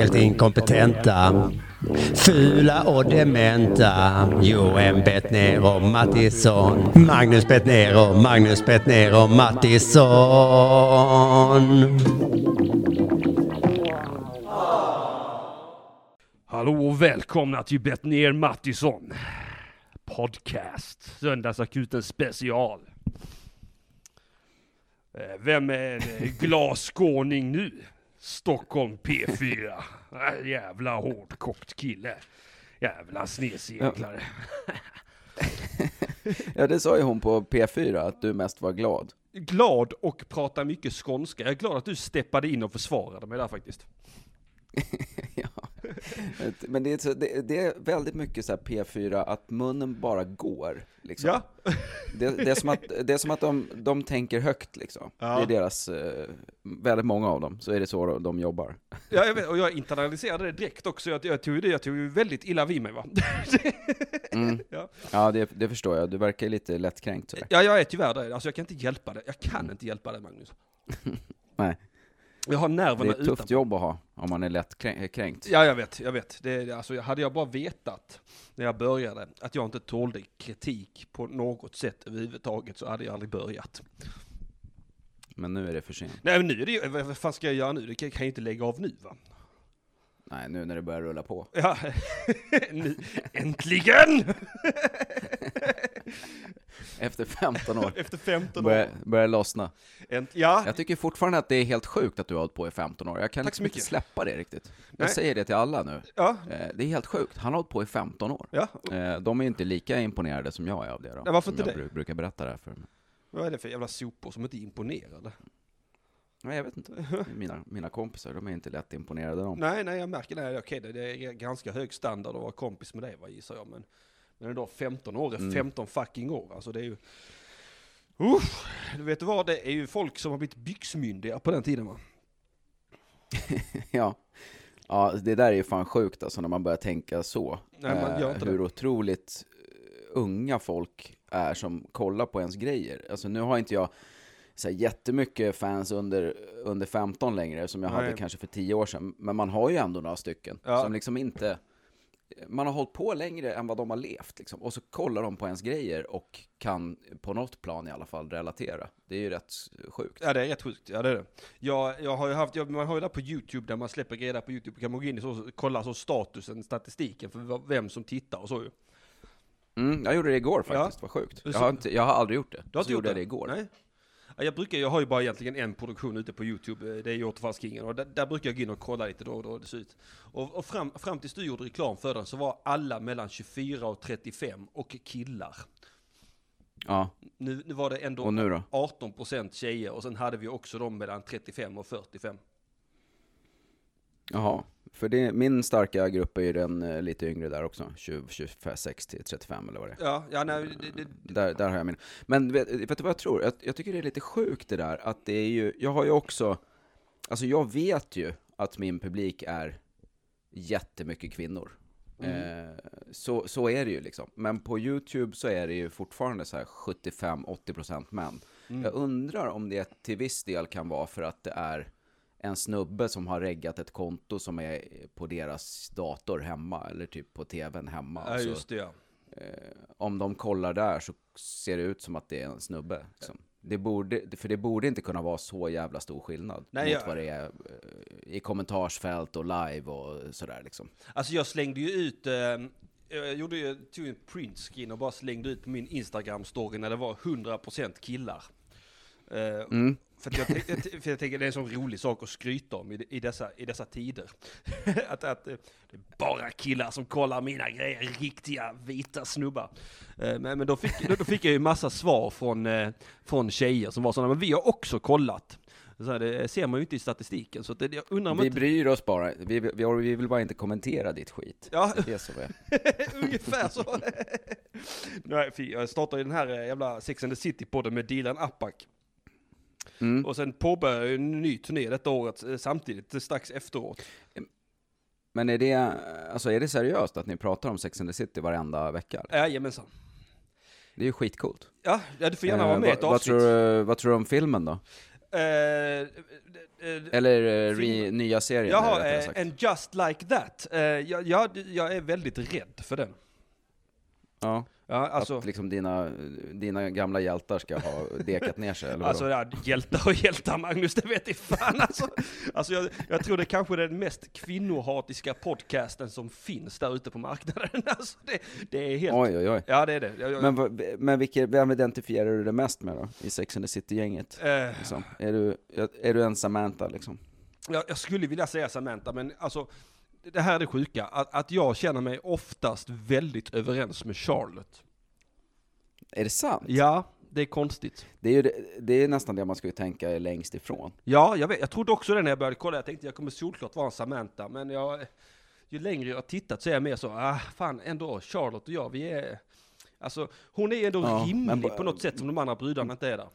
helt inkompetenta. Fula och dementa. Johan Bettner och Mattisson. Magnus Bettner och Magnus Bettner och Mattisson. Hallå och välkomna till Bettner Mattisson Podcast, Söndagsakuten special. Eh, vem är en glasskåning nu? Stockholm P4. Äh, Jävla hårdkokt kille. Jävla snedseglare. Ja, det sa ju hon på P4, att du mest var glad. Glad och pratar mycket skånska. Jag är glad att du steppade in och försvarade mig där faktiskt. ja. Men det är, så, det, det är väldigt mycket så här P4, att munnen bara går. Liksom. Ja. Det, det är som att, det är som att de, de tänker högt liksom. Ja. Det är deras, eh, väldigt många av dem, så är det så de, de jobbar. Ja, jag vet, och jag internaliserade det direkt också. Jag, jag tog det, jag tog väldigt illa vid mig va. Mm. Ja. Ja, det, det förstår jag. Du verkar lite lättkränkt sådär. Ja, jag är tyvärr det. Alltså jag kan inte hjälpa det. Jag kan inte hjälpa det Magnus. Nej, Jag har det nerverna är ett tufft utanpå. jobb att ha, om man är lättkränkt. Ja, jag vet, jag vet. Det, det- alltså, hade jag bara vetat när jag började att jag inte tålde kritik på något sätt överhuvudtaget så hade jag aldrig börjat. Men nu är det för sent. Nej, men nu är det ju, vad fan ska jag göra nu? Det kan, jag inte lägga av nu va? Nej, nu när det börjar rulla på. Ja, nu, äntligen! Efter 15 år. Efter 15 Börjar, år. börjar lossna. Änt, ja, Jag tycker fortfarande att det är helt sjukt att du har hållit på i 15 år. Jag kan liksom inte släppa det riktigt. Nej. Jag säger det till alla nu. ja, Eh, Det är helt sjukt. Han har hållit på i 15 år. ja. Eh, De är inte lika imponerade som jag är av det då. Ja, varför som inte jag det? bru- brukar berätta det här för. Vad är det för jävla sopor som inte är imponerade? Nej, jag vet inte. Mina, mina kompisar, de är inte lätt imponerade de. Nej, nej, jag märker det. Okej, det, är ganska hög standard att vara kompis med dig, vad gissar jag. Men, men ändå 15 år är Mm. 15 fucking år. Alltså det är ju... Usch, du vet vad, det är ju folk som har blivit byxmyndiga på den tiden va? Ja. Ja, det där är ju fan sjukt alltså när man börjar tänka så. Nej, man gör inte hur det. otroligt eh, unga folk är som kollar på ens grejer. Alltså nu har inte jag så här, jättemycket fans under, under 15 längre som jag Nej. hade kanske för 10 år sedan. Men man har ju ändå några stycken Ja. som liksom inte man har hållit på längre än vad de har levt liksom. Och så kollar de på ens grejer och kan på något plan i alla fall relatera. Det är ju rätt sjukt. Ja det är rätt sjukt, ja det är det. Jag, jag har ju haft, jag, man har ju där på YouTube, där man släpper grejer där på YouTube, kan man gå in och så, kolla så statusen, statistiken för vem som tittar och så ju. Mm, jag gjorde det igår Ja. faktiskt, vad sjukt. Jag Så- har, inte, jag har aldrig gjort det. Du har så inte gjort gjorde jag det igår. Nej. Ja, Jag brukar, jag har ju bara egentligen en produktion ute på YouTube, eh, det är ju Återfallskingen, och där, där brukar jag gå in och kolla lite då och då hur det ser ut. Och, och fram, fram tills du gjorde reklam för den så var alla mellan 24 och 35 och killar. Ja, Nu, nu var det ändå och nu då? 18% tjejer och sen hade vi också de mellan 35 och 45. Jaha, för det, min starka grupp är ju den eh, lite yngre där också, 20, 26 till 35 eller vad det är. Ja, ja nej, det, det, Där, där har jag min. Men vet, vet du vad jag tror? Jag, jag tycker det är lite sjukt det där, att det är ju, jag har ju också, alltså jag vet ju att min publik är jättemycket kvinnor. Eh, så, så är det ju liksom. Men på YouTube så är det ju fortfarande så här 75-80% män. Jag undrar om det till viss del kan vara för att det är en snubbe som har reggat ett konto som är på deras dator hemma, eller typ på tvn hemma. ja Och så, just det ja. eh, om de kollar där så ser det ut som att det är en snubbe. Liksom. Det borde, för det borde inte kunna vara så jävla stor skillnad Nej, mot jag- vad det är eh, i kommentarsfält och live och sådär liksom. Alltså jag slängde ju ut, eh, jag gjorde ju, tog en printscreen och bara slängde ut på min Instagram-story när det var 100% killar. Eh, Mm. För, jag, för jag tänker det är en sån rolig sak att skryta om i, i, dessa, i dessa tider. att, att eh, det är bara killar som kollar mina grejer, riktiga vita snubbar. Eh, Men, men då, fick, då, då fick jag ju massa svar från, eh, från tjejer som var sådana, men vi har också kollat. Så här, det ser man ju inte i statistiken, så det, jag undrar om Vi inte... bryr oss bara, vi, vi, vi vill bara inte kommentera ditt skit. Ja. Det är som är. Ungefär så. Nej, jag startade ju den här jävla Sex and the City-podden med Dilan Apak. Mm. Och sen påbörjade jag en ny turné detta året eh, samtidigt, eh, strax efteråt. Men är det, alltså är det seriöst att ni pratar om Sex and the City varenda vecka? Jajamensan. Det är ju skitcoolt. Ja, du får gärna vara Eh, med i ett vad, vad, avsnitt. tror, du- vad tror du om filmen då? Eh, eh, eh, Eller eh, re, nya serien Jaha, eh. And Just Like That. Eh, jag, jag, jag är väldigt rädd för den. Ja, Ja, alltså, att liksom dina, dina gamla hjältar ska ha dekat ner sig, eller alltså ja, hjältar och hjältar Magnus, det vet jag fan alltså. alltså jag, jag tror det kanske är den mest kvinnohatiska podcasten som finns där ute på marknaden. Alltså det, det är helt... Oj, oj, oj. Ja det är det. Jag, jag, Men, men vilka, vem identifierar du dig mest med då, i Sex and the City-gänget? eh, Liksom? Är, du, är du en Samantha liksom? jag, jag skulle vilja säga Samantha, men alltså det här är det sjuka, att, att jag känner mig oftast väldigt överens med Charlotte. Är det sant? Ja, det är konstigt. Det är ju det, det är nästan det man skulle tänka är längst ifrån. Ja, jag, vet, jag trodde också det när jag började kolla. Jag tänkte jag kommer solklart vara en Samantha, men jag, ju längre jag har tittat så är jag mer så, ah, fan ändå, Charlotte och jag, vi är... Alltså, hon är ändå Ja, rimlig på något sätt som de andra brudarna inte är där.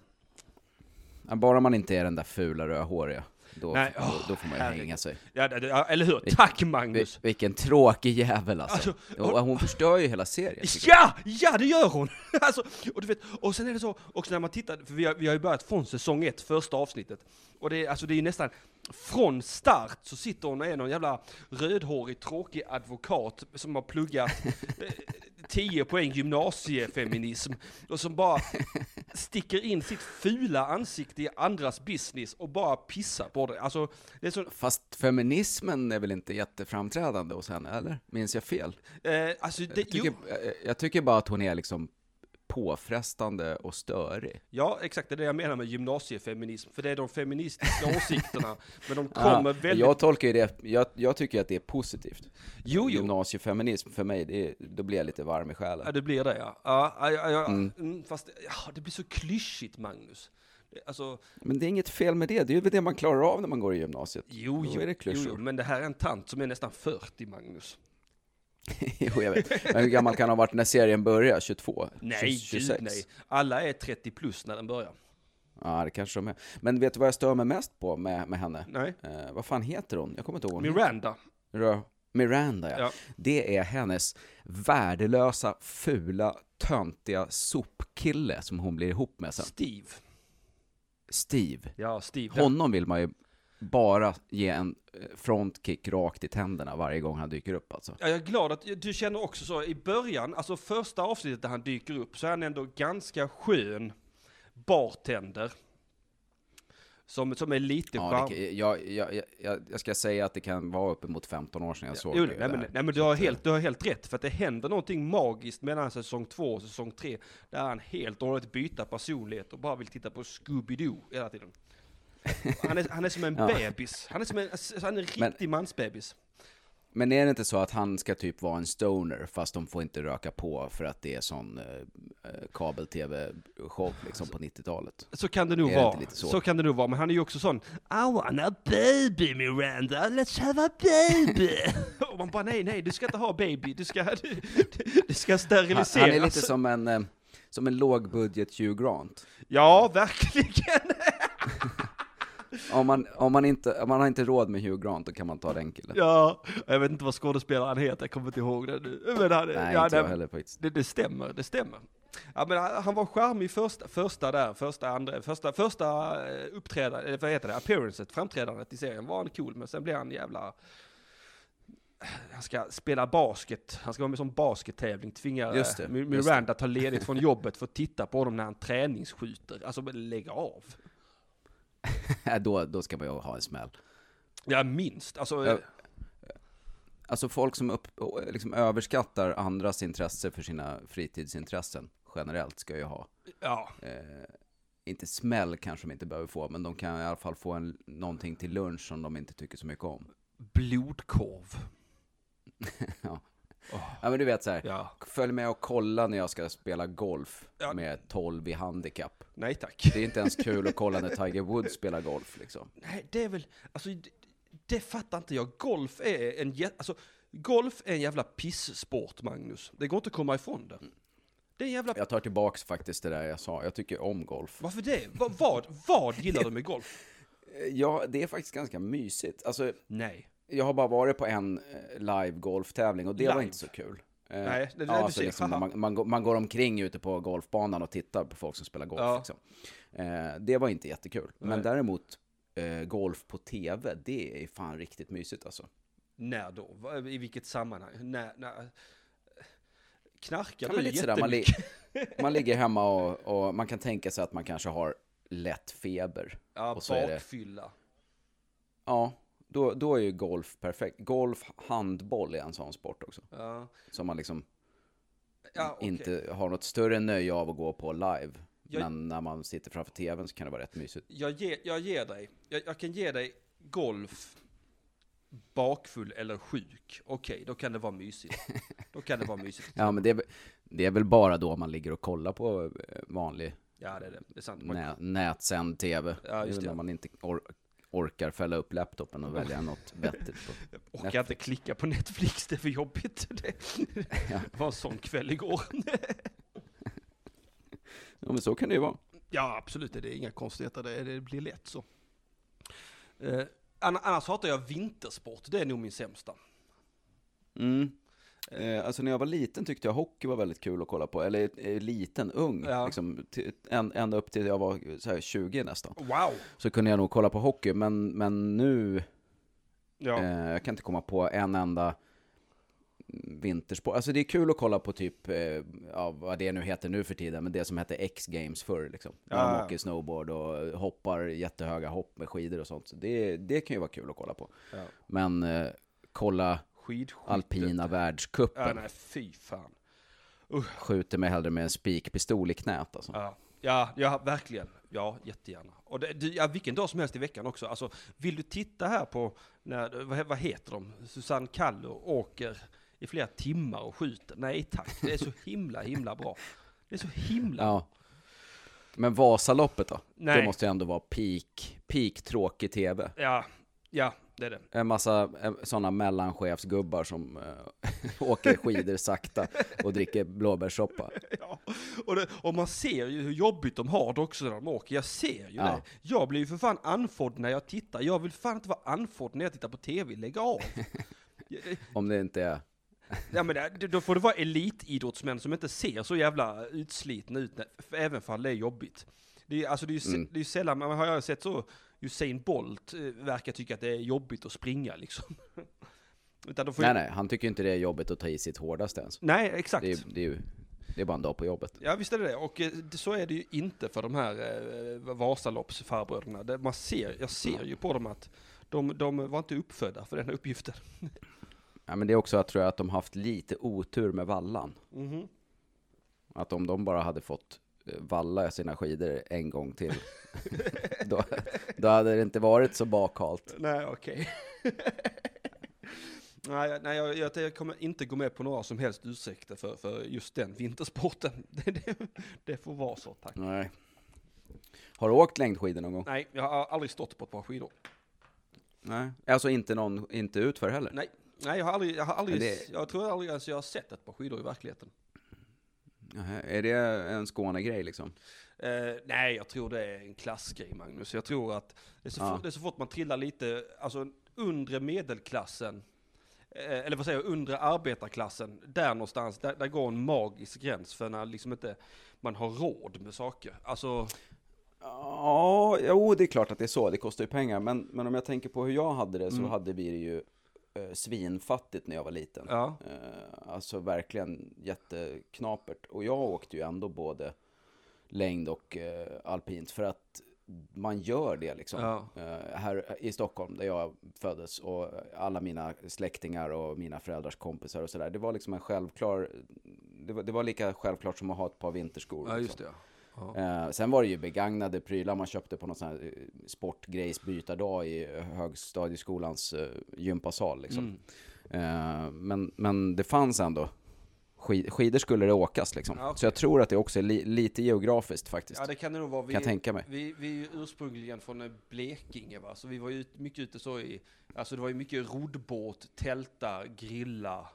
Bara man inte är den där fula rödhåriga, då, Nej, då, åh, då får man ju herregud. hänga sig. Ja, eller hur? Tack Magnus! Vi, vilken tråkig jävel alltså. Alltså, hon förstör ju hela serien. Ja! Ja, det gör hon! alltså, och, du vet, och sen är det så, också när man tittar, för vi har, vi har ju börjat från säsong ett, första avsnittet. Och det är, alltså, det är ju nästan, från start så sitter hon och är någon jävla rödhårig, tråkig advokat som har pluggat 10 poäng gymnasiefeminism och som bara sticker in sitt fula ansikte i andras business och bara pissar på det. Alltså, det är så, Fast feminismen är väl inte jätteframträdande hos henne, eller? Minns jag fel? eh, alltså, det, Jag tycker, jag, jag tycker bara att hon är liksom påfrestande och störig. Ja, exakt, det är det jag menar med gymnasiefeminism, för det är de feministiska åsikterna, men de kommer Ja, väldigt... Jag tolkar ju det, jag, jag tycker att det är positivt. Jo, jo. Gymnasiefeminism för mig, det då blir jag lite varm i Ja, själen. det blir det ja. Ja, ja, ja, ja. Mm. Mm, fast ja, det blir så klyschigt, Magnus. Alltså, Men det är inget fel med det, det är väl det man klarar av när man går i gymnasiet. jo, jo, jo, jo, men det här är en tant som är nästan 40, Magnus. jo, jag vet. Men hur gammal kan han ha varit när serien började? 22? Nej, 26? gud nej. Alla är 30 plus när den börjar. Ja, det kanske de är. Men vet du vad jag stör mig mest på med, med henne? Nej. Eh, vad fan heter hon? Jag kommer inte ihåg. Miranda. Rö- Miranda, ja. Ja. Det är hennes värdelösa, fula, töntiga sopkille som hon blir ihop med sen. Steve. Steve. Ja, Steve. Honom vill man ju bara ge en eh, frontkick rakt i tänderna varje gång han dyker upp alltså. Ja, jag är glad att du känner också så, i början, alltså första avsnittet där han dyker upp, så är han ändå ganska skön bartender. Som, som är lite Ja, det, kan- jag, jag, jag, jag ska säga att det kan vara uppemot 15 år sedan jag såg Jo, det nej, men, nej men du har, helt, du har helt rätt, för att det händer någonting magiskt mellan säsong två och säsong tre, där han helt och hållet byter personlighet och bara vill titta på Scooby-Doo hela tiden. Han är, han är som en Ja. bebis, han är som en, alltså, han är en Men- riktig mansbebis. Men är det inte så att han ska typ vara en stoner fast de får inte röka på för att det är sån eh, eh, kabel-tv-show liksom på 90-talet? Så kan det nog Är det vara. lite Så? så? kan det nog vara, men han är ju också sån I want a baby Miranda, let's have a baby! och man bara nej, nej, du ska inte ha baby, du ska, du, du ska Han, steriliseras. han är lite som en, eh, som en lågbudget Hugh Grant. Ja, verkligen! Om man, om, man inte, om man har inte råd med Hugh Grant, då kan man ta den killen. ja, jag vet inte vad skådespelaren heter, jag kommer inte ihåg det nu. Men han, Nej, ja, inte jag heller faktiskt. det, det stämmer, det stämmer. Ja, men han var charmig första, första där, första, andra, första, första eh, uppträdandet, eller vad heter det, appearancet, framträdandet i serien var han cool, men sen blev han jävla... Han ska spela basket, han ska vara med som baskettävling, tvingar Just det, eh, Miranda ta ledigt från jobbet för att titta på honom när han träningsskjuter. Alltså lägg av. Då, då ska man ju ha en smäll. Ja, minst. Alltså, Ja. Alltså folk som upp, liksom överskattar andras intresse för sina fritidsintressen generellt ska ju ha. ja. Eh, inte smäll kanske de inte behöver få, men de kan i alla fall få en, någonting till lunch som de inte tycker så mycket om. Blodkorv. ja. Ja, men du vet så här. Ja. Följ med och kolla när jag ska spela golf Ja. med 12 i handikapp. Nej tack. Det är inte ens kul att kolla när Tiger Woods spelar golf liksom. Nej, det är väl, alltså det, det fattar inte jag. Golf är en alltså golf är en jävla pisssport Magnus. Det går inte att komma ifrån det. Det är jävla, Jag tar tillbaks faktiskt det där jag sa. Jag tycker om golf. varför det? Va, vad, vad gillar du med golf? Ja, det är faktiskt ganska mysigt. Alltså, Nej. Jag har bara varit på en eh, live golftävling och det var Live? inte så kul. Eh, Nej, det är det ja, ser. liksom, man, man, går, man går omkring ute på golfbanan och tittar på folk som spelar golf. Ja. Liksom. Eh, det var inte jättekul. Nej. Men däremot eh, golf på tv, det är fan riktigt mysigt alltså. När då? I vilket sammanhang? När, när... Knarkar Ja, du sådär, man, li- jättemycket? man ligger hemma och, och man kan tänka sig att man kanske har lätt feber. Ja, och så är det- bakfylla. Ja, då, då är ju golf perfekt. Golf, handboll är en sån sport också. Ja. Som man liksom Ja, okej. inte har något större nöje av att gå på live. Jag- Men när man sitter framför tvn så kan det vara rätt mysigt. Jag, ger, jag ger dig, jag, jag kan ge dig golf, bakfull eller sjuk. Okej, då kan det vara mysigt. Då kan det vara mysigt. Ja, men det är, det är väl bara då man ligger och kollar på eh, vanlig Ja, det är det. Det är sant. Man, nä, nätsänd tv. Ja, just Det är det. När man inte or orkar fälla upp laptopen och välja något vettigt. På. orkar inte klicka på Netflix, det är för jobbigt. Det, var en sån kväll igår. Ja, men så kan det ju vara. Ja, absolut. Det är inga konstigheter. Det, blir lätt så. Eh, ann- annars hatar jag vintersport. Det är nog min sämsta. Mm. Eh, alltså när jag var liten tyckte jag hockey var väldigt kul att kolla på. Eller eh, liten, ung. Ja. Liksom, till, en, ända upp till jag var här, 20 nästan. Wow! Så kunde jag nog kolla på hockey. Men, men nu, Ja. eh, jag kan inte komma på en enda vintersport. Alltså det är kul att kolla på typ, eh, ja, vad det nu heter nu för tiden, men det som hette X-games förr liksom. När Ja. de åker snowboard och hoppar jättehöga hopp med skidor och sånt. Så det, det kan ju vara kul att kolla på. ja. Men eh, kolla Skidskyttet. alpina världscupen. Ja, nej, fy fan. Skjuter mig hellre med en spikpistol i knät alltså. Ja, ja, ja verkligen. Ja, jättegärna. Och det, ja, vilken dag som helst i veckan också. Alltså, vill du titta här på, när, vad, vad heter de? Susanne Kallo åker i flera timmar och skjuter. Nej tack, det är så himla, himla bra. Det är så himla Ja. Men Vasaloppet då? Nej. Det måste ju ändå vara peak, peak tråkig tv. Ja, ja, det är det. En massa sådana mellanchefsgubbar som eh, åker skidor sakta och dricker blåbärssoppa. Ja, och, det, och man ser ju hur jobbigt de har det också när de åker. Jag ser ju Ja. det. Jag blir ju för fan andfådd när jag tittar. Jag vill fan inte vara andfådd när jag tittar på tv. Lägg av! Om det inte är... Ja men det, då får det vara elitidrottsmän som inte ser så jävla utslitna ut, även fall det är jobbigt. Det är, alltså det är ju Mm. det är sällan, man har jag sett så, Usain Bolt eh, verkar tycka att det är jobbigt att springa liksom. Utan får Nej, nej, han tycker inte det är jobbigt att ta i sitt hårdaste ens. nej, exakt. Det är, det är ju det är bara en dag på jobbet. Ja visst är det det, och eh, så är det ju inte för de här eh, Vasaloppsfarbröderna. Man ser, jag ser ju på dem att de, de var inte uppfödda för den här uppgiften. Ja, men det är också att, tror jag, att de haft lite otur med vallan. Mhm. Att om de bara hade fått valla sina skidor en gång till, då, då hade det inte varit så bakhalt. Nej, okej. nej, nej jag, jag, jag kommer inte gå med på några som helst ursäkter för, för just den vintersporten. Det, det, det får vara så, tack. Nej. Har du åkt längdskidor någon gång? Nej, jag har aldrig stått på ett par skidor. Nej. Alltså inte, någon, inte utför heller? Nej, nej jag har aldrig, jag har aldrig, det- jag tror aldrig ens jag har sett ett par skidor i verkligheten. Är det en Skåne-grej liksom? Eh, nej, jag tror det är en klassgrej, Magnus. Jag tror att det är så, Ja. fort, det är så fort man trillar lite, alltså undre medelklassen, eh, eller vad säger jag, undre arbetarklassen, där någonstans, där, där går en magisk gräns för när liksom inte man har råd med saker. Alltså, Ja, jo det är klart att det är så, det kostar ju pengar. Men, men om jag tänker på hur jag hade det så Mm. hade vi det ju svinfattigt när jag var liten. ja, Eh, alltså verkligen jätteknapert. Och jag åkte ju ändå både längd och eh, alpint för att man gör det liksom. Ja. Eh, här i Stockholm där jag föddes och alla mina släktingar och mina föräldrars kompisar och sådär. Det var liksom en självklar, det var, det var lika självklart som att ha ett par vinterskor. ja liksom. just det. Ja. Eh, sen var det ju begagnade prylar man köpte på någon sån här eh, sportgrejsbytardag i högstadieskolans eh, gympasal liksom. Mm. Eh, men, men det fanns ändå, skid, skidor skulle det åkas liksom. Ja, okej. Så jag tror att det också är li, lite geografiskt faktiskt. Ja, det kan det nog vara. Vi, kan jag tänka mig. Vi, vi är ju ursprungligen från eh, Blekinge va, så vi var ju mycket ute så i, alltså det var ju mycket roddbåt, tälta, grilla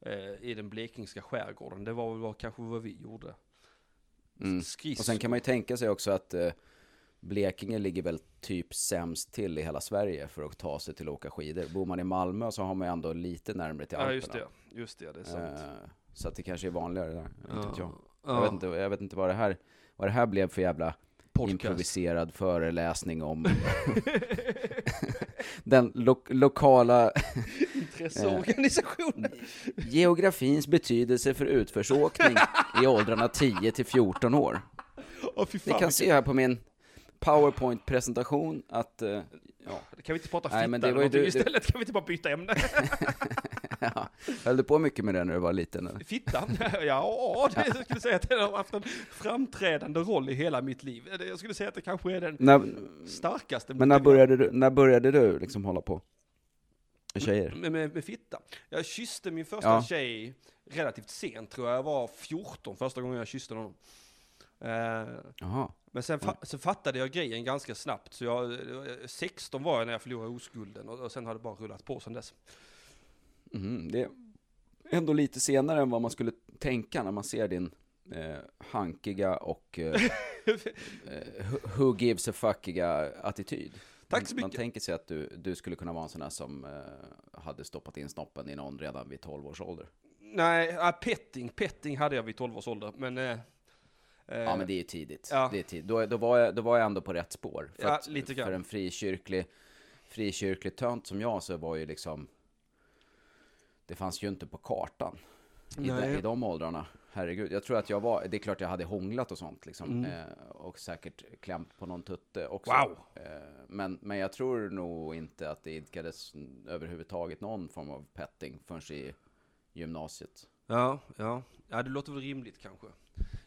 eh, i den blekingska skärgården. Det var väl kanske vad vi gjorde. Mm. Och sen kan man ju tänka sig också att eh, Blekinge ligger väl typ sämst till i hela Sverige för att ta sig till att åka skidor. Bor man i Malmö så har man ju ändå lite närmare till Ja, Alperna. just det. Just det, det är sant. Eh, så att det kanske är vanligare där. Inte vet jag. Ja. Jag, vet inte, jag vet inte vad det här, vad det här blev för jävla podcast. improviserad föreläsning om den lo lokala Intresseorganisationen. geografins betydelse för utförsåkning i åldrarna 10 till 14 år. Fy Ni kan se här på min powerpoint-presentation att, eh, ja, Kan vi inte prata Nej, fitta men det var ju du- istället? Kan vi inte bara byta ämne? ja, höll du på mycket med det när du var liten? Fitta? Ja, det, jag skulle säga att den har haft en framträdande roll i hela mitt liv. Det- Jag skulle säga att det kanske är den När, starkaste. men när började du, när började du liksom hålla på? Tjejer? Med, med, med fitta. Jag kysste min första Ja. tjej relativt sent, tror jag. Jag var 14 första gången jag kysste någon. Eh, men sen, fa- sen fattade jag grejen ganska snabbt. Så jag, eh, 16 var jag när jag förlorade oskulden och, och sen har det bara rullat på sen dess. Mhm, det är ändå lite senare än vad man skulle tänka när man ser din eh, hankiga och eh, who gives a fuckiga attityd. Tack så Man- Man mycket. tänker sig att du, du skulle kunna vara en sån här som eh, hade stoppat in snoppen i någon redan vid 12 års ålder. Nej, äh, petting, petting hade jag vid 12 års ålder. Men, eh, eh, Ja, men det är ju tidigt. ja. Det är tidigt. Då, då, var jag, då var jag ändå på rätt spår. För, Ja, lite grann. för en frikyrklig, frikyrklig tönt som jag så var ju liksom... Det fanns ju inte på kartan i, de, i de åldrarna. Herregud, jag tror att jag var, det är klart jag hade hånglat och sånt liksom. Mm. Eh, och säkert klämt på någon tutte också. Wow. Eh, men, men jag tror nog inte att det idkades överhuvudtaget någon form av petting förrän i gymnasiet. Ja, ja. Ja, det låter väl rimligt kanske.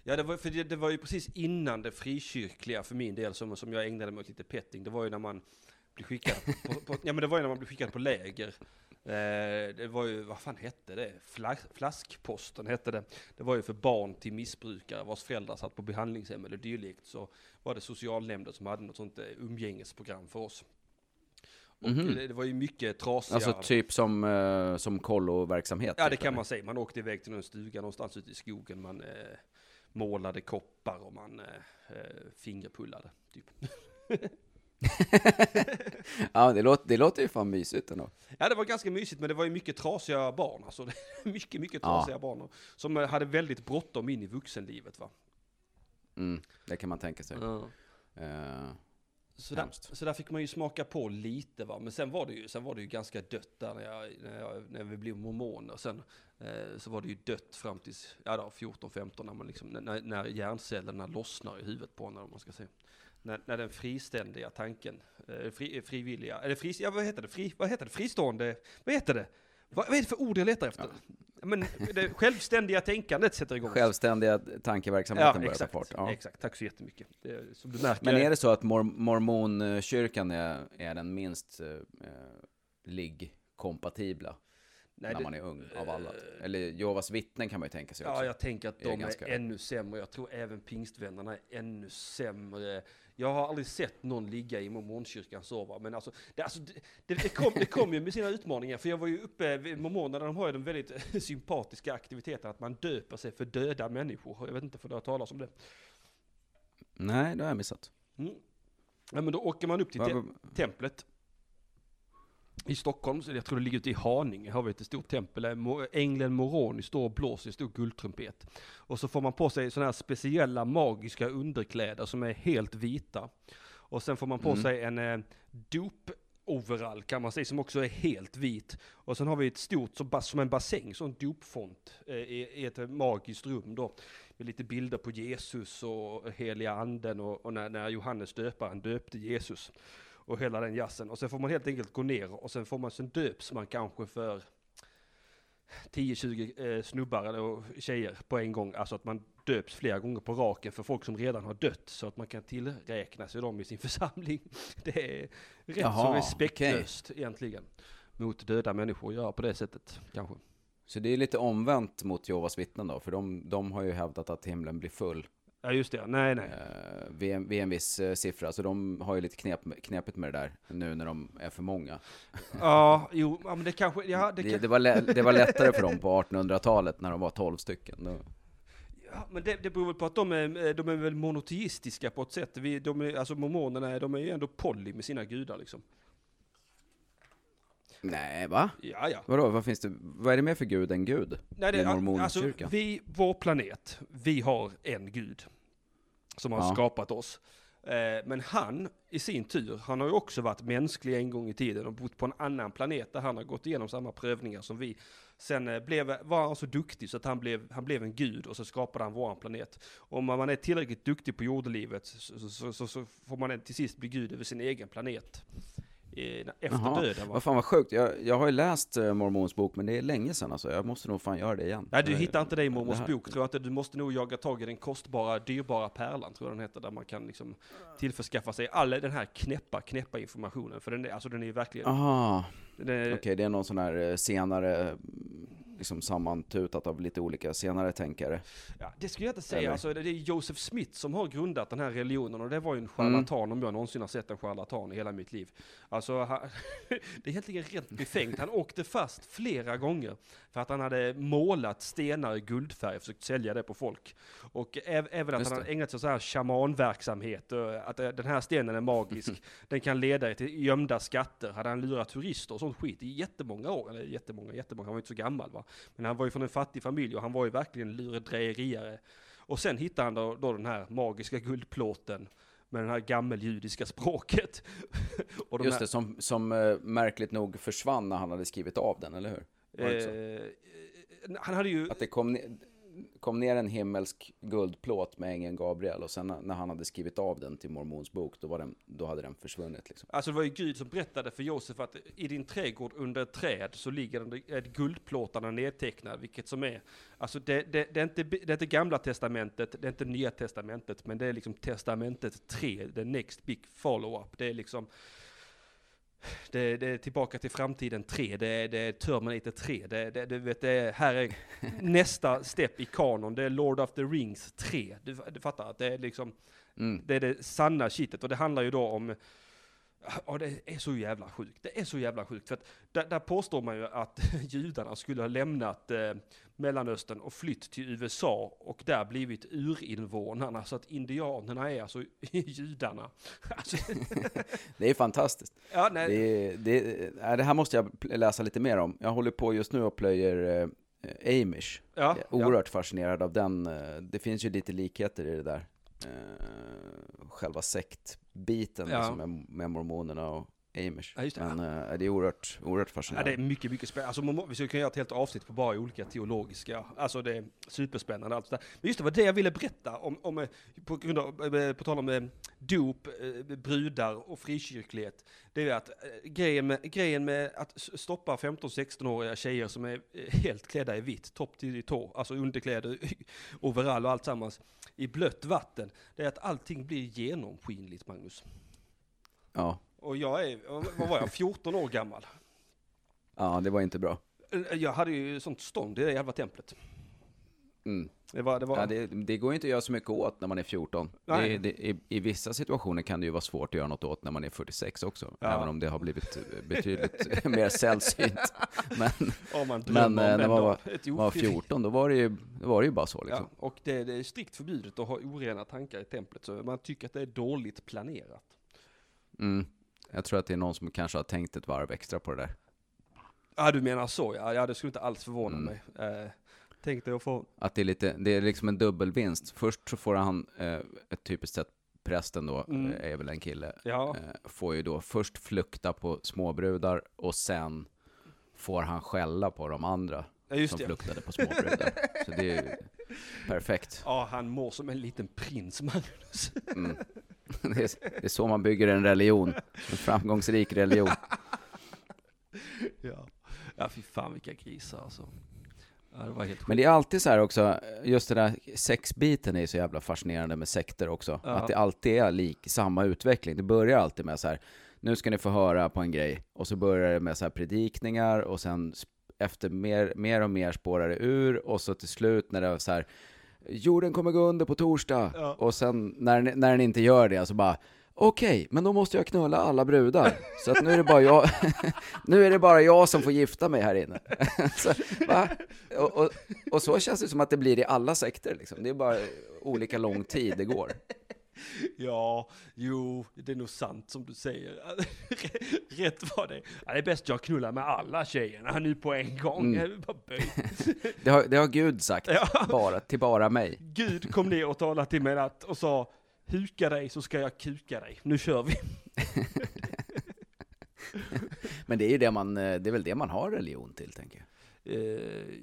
Ja, det var, för det, det var ju precis innan det frikyrkliga för min del som, som jag ägnade mig åt lite petting. Det var ju när man blev skickad på, på, ja, men det var ju när man blev skickad på läger. Eh, det var ju, vad fan hette det? Fla, flaskposten hette det. Det var ju för barn till missbrukare vars föräldrar satt på behandlingshem eller dylikt. Så var det socialnämnden som hade något sånt eh, umgängesprogram för oss. Och Mhm. det, det var ju mycket trasiga... Alltså typ som, eh, som kolloverksamhet? Ja, det typ, kan eller? man säga. Man åkte iväg till någon stuga någonstans ute i skogen. Man eh, målade koppar och man eh, eh, fingerpullade. Typ. ja, det låter, det låter ju fan mysigt ändå. Ja, det var ganska mysigt, men det var ju mycket trasiga barn. Alltså, mycket, mycket Ja. trasiga barn. Som hade väldigt bråttom in i vuxenlivet. Va? Mm, det kan man tänka sig. Eh, Så, där, så där fick man ju smaka på lite va, men sen var det ju, sen var det ju ganska dött där när, jag, när, jag, när vi blev mormoner. Sen eh, så var det ju dött fram till ja, då, 14-15 när, man liksom, när, när hjärncellerna lossnar i huvudet på en, om man ska säga. När, när den friständiga tanken, eh, fri, frivilliga, eller fri, ja, vad heter det, fri, vad heter det, fristående, vad heter det? Vad, vad är det för ord jag letar efter? Men det självständiga tänkandet sätter igång. självständiga tankeverksamheten ja, börjar ta exakt, fart. Ja. exakt. Tack så jättemycket. Det, som du märker. Men är det så att mor mormonkyrkan är, är den minst eh, ligg-kompatibla Nej, när det- man är ung av alla? Eller Jehovas vittnen kan man ju tänka sig också. Ja, jag tänker att är de är, ganska- ännu sämre. Jag tror även pingstvännerna är ännu sämre. Jag har aldrig sett någon ligga i mormonkyrkan så va, men alltså, det, alltså, det, det, det, kom, det kom ju med sina utmaningar, för jag var ju uppe mormonerna, de har ju den väldigt sympatiska aktiviteten att man döper sig för döda människor. Jag vet inte för det har talas om det. Nej, det har jag missat. Mm. Ja, men då åker man upp till te- templet i Stockholm, jag tror det ligger ute i Haninge, har vi ett stort tempel, där ängeln Moroni står och blåser i stor guldtrumpet. Och så får man på sig sådana här speciella magiska underkläder som är helt vita. Och sen får man på Mm. sig en eh, dop overall kan man säga, som också är helt vit. Och sen har vi ett stort, som, som en bassäng, sån dopfont eh, i, i ett magiskt rum då. Med lite bilder på Jesus och heliga anden och, och när, när Johannes döparen döpte Jesus. Och hela den jazzen. Och sen får man helt enkelt gå ner och sen får man, sen döps man kanske för 10-20 eh, snubbar eller tjejer på en gång. Alltså att man döps flera gånger på raken för folk som redan har dött. Så att man kan tillräkna sig dem i sin församling. Det är rätt Jaha, så respektlöst egentligen. Mot döda människor att göra på det sättet kanske. Så det är lite omvänt mot Jehovas vittnen då, för de, de har ju hävdat att himlen blir full Ja just det, nej nej. eh, vid, en, vid en viss eh, siffra, så de har ju lite knep, knepigt med det där nu när de är för många. Ja, jo, ja, men det kanske, ja det, Det, det, var, lä, det var lättare för dem på 1800-talet när de var 12 stycken. Då, ja, men det, det beror väl på att de är, de är väl monoteistiska på ett sätt. Vi, de är, alltså mormonerna, de är ju ändå poly med sina gudar liksom. nej, va? Ja, ja. Vadå, vad finns det, vad är det mer för gud än gud? Nej, det, alltså, vi, vår planet, vi har en gud som har Ja. skapat oss. Eh, Men han, i sin tur, han har ju också varit mänsklig en gång i tiden och bott på en annan planet där han har gått igenom samma prövningar som vi. Sen eh, blev, var han så duktig så att han blev, han blev en gud och så skapade han våran planet. Om man är tillräckligt duktig på jordelivet så, så, så, så får man till sist bli gud över sin egen planet. Eh, Efter döden va? Vad fan vad sjukt. Jag, jag har ju läst uh, Mormons bok, men det är länge sedan alltså. Jag måste nog fan göra det igen. Nej, du Eh, hittar inte det i det mormors här- bok, tror jag inte. Du måste nog jaga tag i den kostbara, dyrbara pärlan, tror jag den heter, där man kan liksom tillförskaffa sig all den här knäppa, knäppa informationen. För den är, alltså den är verkligen... Aha, okej det är någon sån här eh, senare, mm, liksom sammantutat av lite olika senare tänkare. ja, det skulle jag inte säga. Eller? Alltså, det är Joseph Smith som har grundat den här religionen och det var ju en charlatan om jag någonsin har sett en charlatan i hela mitt liv. Alltså, han, det är egentligen rätt befängt. Han åkte fast flera gånger för att han hade målat stenar i guldfärg och försökt sälja det på folk. Och äv, även att Just han hade ägnat sig åt så här shamanverksamhet, att eh, den här stenen är magisk, den kan leda till gömda skatter. Hade han lurat turister och sånt skit i jättemånga år, eller jättemånga, jättemånga, han var inte så gammal va. Men han var ju från en fattig familj och han var ju verkligen lurendrejeriare. Och sen hittade han då, då den här magiska guldplåten med det här gammeljudiska språket. och de Just här, det, som, som eh, märkligt nog försvann när han hade skrivit av den, eller hur? Så? eh, han hade ju... Att det kom, ne- kom ner en himmelsk guldplåt med ängeln Gabriel och sen när- han hade skrivit av den till Mormons bok, då, var den, då hade den försvunnit liksom. Alltså det var ju Gud som berättade för Josef att i din trädgård under ett träd så ligger en, guldplåtarna nedtecknad, vilket som är, alltså det, det, det, är inte, det är inte gamla testamentet, det är inte nya testamentet, men det är liksom testamentet 3, the next big follow-up. Det är liksom, det, det är tillbaka till framtiden 3, det det är Terminator 3, det, det, du vet, det är, här är nästa step i kanon, det är Lord of the Rings 3. Du, du fattar att det är liksom, Mm. det är det sanna shitet och det handlar ju då om Ja, det är så jävla sjukt. Det är så jävla sjukt. För att där, där påstår man ju att judarna skulle ha lämnat eh, Mellanöstern och flytt till USA och där blivit urinvånarna. Så att indianerna är alltså judarna. Alltså, Det är fantastiskt. ja, nej, Det, det, det här måste jag läsa lite mer om. Jag håller på just nu och plöjer eh, Amish. ja, Jag är ja. oerhört fascinerad av den. eh, Det finns ju lite likheter i det där. Eh, själva sektbiten Ja. liksom, med, med mormonerna och Amish. Ja, det. Men eh, det är oerhört, oerhört Ja, fascinerande. det är mycket, mycket spännande. Alltså, vi skulle kunna göra ett helt avsnitt på bara olika teologiska, alltså det är superspännande allt det där. Men just det var det jag ville berätta om, om eh, på grund av, eh, på tal om dop, brudar och frikyrklighet. Det är att grejen med, grejen med att stoppa 15-16-åriga tjejer som är helt klädda i vitt, topp till tå, alltså underkläder, overall och allt sammans, i blött vatten, det är att allting blir genomskinligt, Magnus. Ja. Och jag är, vad var jag, 14 år gammal. ja, det var inte bra. Eh, Jag hade ju sånt stånd i det jävla templet. Mm. Det var, det var, Ja, det, det går ju inte att göra så mycket åt när man är 14. Nej. Det, i, I vissa situationer kan det ju vara svårt att göra något åt när man är 46 också. Ja. Även om det har blivit eh, betydligt mer sällsynt. Men om man Men, eh, när man var- var ofrivilligt- 14, då var det ju, var det ju bara så liksom. Ja, och det, det är strikt förbjudet att ha orena tankar i templet, så man tycker att det är dåligt planerat. Mm. Jag tror att det är någon som kanske har tänkt ett varv extra på det där. Ja, du menar så ja, ja det skulle inte alls förvåna Mm. mig. Eh, tänk dig att få, Att det är lite, det är liksom en dubbelvinst. Först så får han, eh, ett typiskt sätt, prästen då, Mm. eh, är väl en kille, ja, eh, får ju då först flukta på småbrudar och sen får han skälla på de andra ja som det. fluktade på småbrudar. Så det är ju perfekt. Ja, han mår som en liten prins, Magnus. Mm. Det, är, det är så man bygger en religion, en framgångsrik religion. ja. ja, fy fan vilka grisar alltså. Det. Men det är alltid så här också, just den där sexbiten är så jävla fascinerande med sekter också. Ja. Att det alltid är lik, samma utveckling. Det börjar alltid med så här, nu ska ni få höra på en grej. Och så börjar det med så här predikningar och sen efter mer, mer och mer spårar det ur. Och så till slut när det är så här, jorden kommer gå under på torsdag. Ja. Och sen när, när den inte gör det, så bara, okej, men då måste jag knulla alla brudar. Så att nu är det bara jag, nu är det bara jag som får gifta mig här inne. så? Och, och, och så känns det som att det blir i alla sekter liksom. Det är bara olika lång tid det går. Ja, jo, det är nog sant som du säger. Rätt var det. Ja, det är bäst jag knullar med alla tjejerna nu på en gång. Mm. Det har, det har Gud sagt, Ja. bara, till bara mig. Gud kom ner och talade till mig natt och sa Huka dig så ska jag kuka dig. Nu kör vi. Men det är ju det man, eh, det är väl det man har religion till, tänker jag. Eh,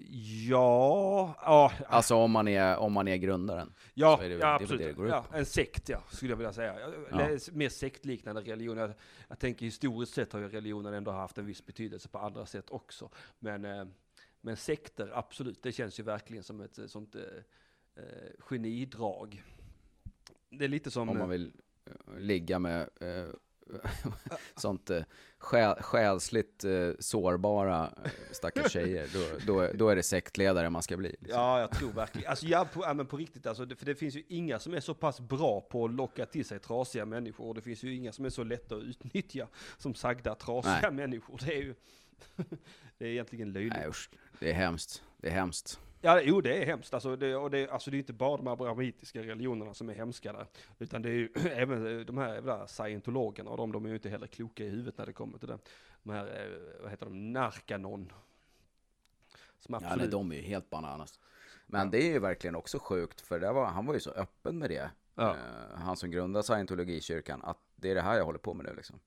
ja, ja, Alltså om man är, om man är grundaren. ja, så är det ja det absolut. det ja, en sekt, ja, skulle jag vilja säga. Ja. Mer sektliknande religion. Jag, jag tänker historiskt sett har ju religionen ändå haft en viss betydelse på andra sätt också. Men, eh, men sekter, absolut, det känns ju verkligen som ett sånt eh, genidrag. Det är lite som... Om man vill eh, ligga med eh, sånt eh, själ, själsligt eh, sårbara eh, stackars tjejer, då, då, då är det sektledare man ska bli. Liksom. Ja, jag tror verkligen. Alltså, ja, på, ja, men på riktigt alltså, det, för det finns ju inga som är så pass bra på att locka till sig trasiga människor. Och det finns ju inga som är så lätta att utnyttja som sagda trasiga Nej. människor. Det är ju, det är egentligen löjligt. Nej usch, det är hemskt. Det är hemskt. Ja, jo, det är hemskt. Alltså, det, och det, alltså, det är inte bara de abrahamitiska religionerna som är hemska där. Utan det är ju även eh, de här jävla scientologerna och de, de är ju inte heller kloka i huvudet när det kommer till det. De här, eh, vad heter de, narkanon. Som Ja, nej, absolut... de är ju helt bananas. Men det är ju verkligen också sjukt, för det var, han var ju så öppen med det. Ja. Eh, han som grundade scientologikyrkan, att det är det här jag håller på med nu liksom.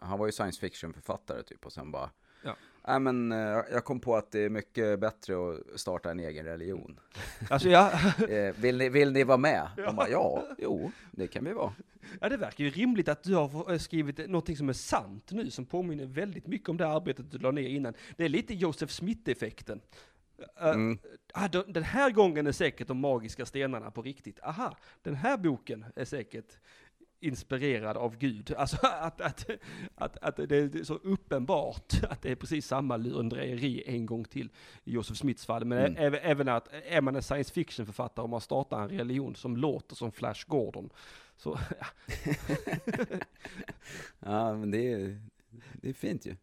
Han var ju science fiction-författare typ, och sen bara, Ja. Nej men eh, jag kom på att det är mycket bättre att starta en egen religion. Alltså, ja, Eh, vill, ni, vill ni vara med? Ja. Bara, ja, jo, det kan vi vara. Ja, det verkar ju rimligt att du har eh, skrivit någonting som är sant nu, som påminner väldigt mycket om det arbetet du la ner innan. Det är lite Joseph Smith-effekten. Mm. ah, den här gången är säkert de magiska stenarna på riktigt. Aha, den här boken är säkert inspirerad av Gud. Alltså att, att, att, att det är så uppenbart att det är precis samma lurendrejeri en gång till i Joseph Smiths fall. Men Mm. även, även att är man en science fiction-författare och man startar en religion som låter som Flash Gordon, så Ja, men det är, det är fint ju.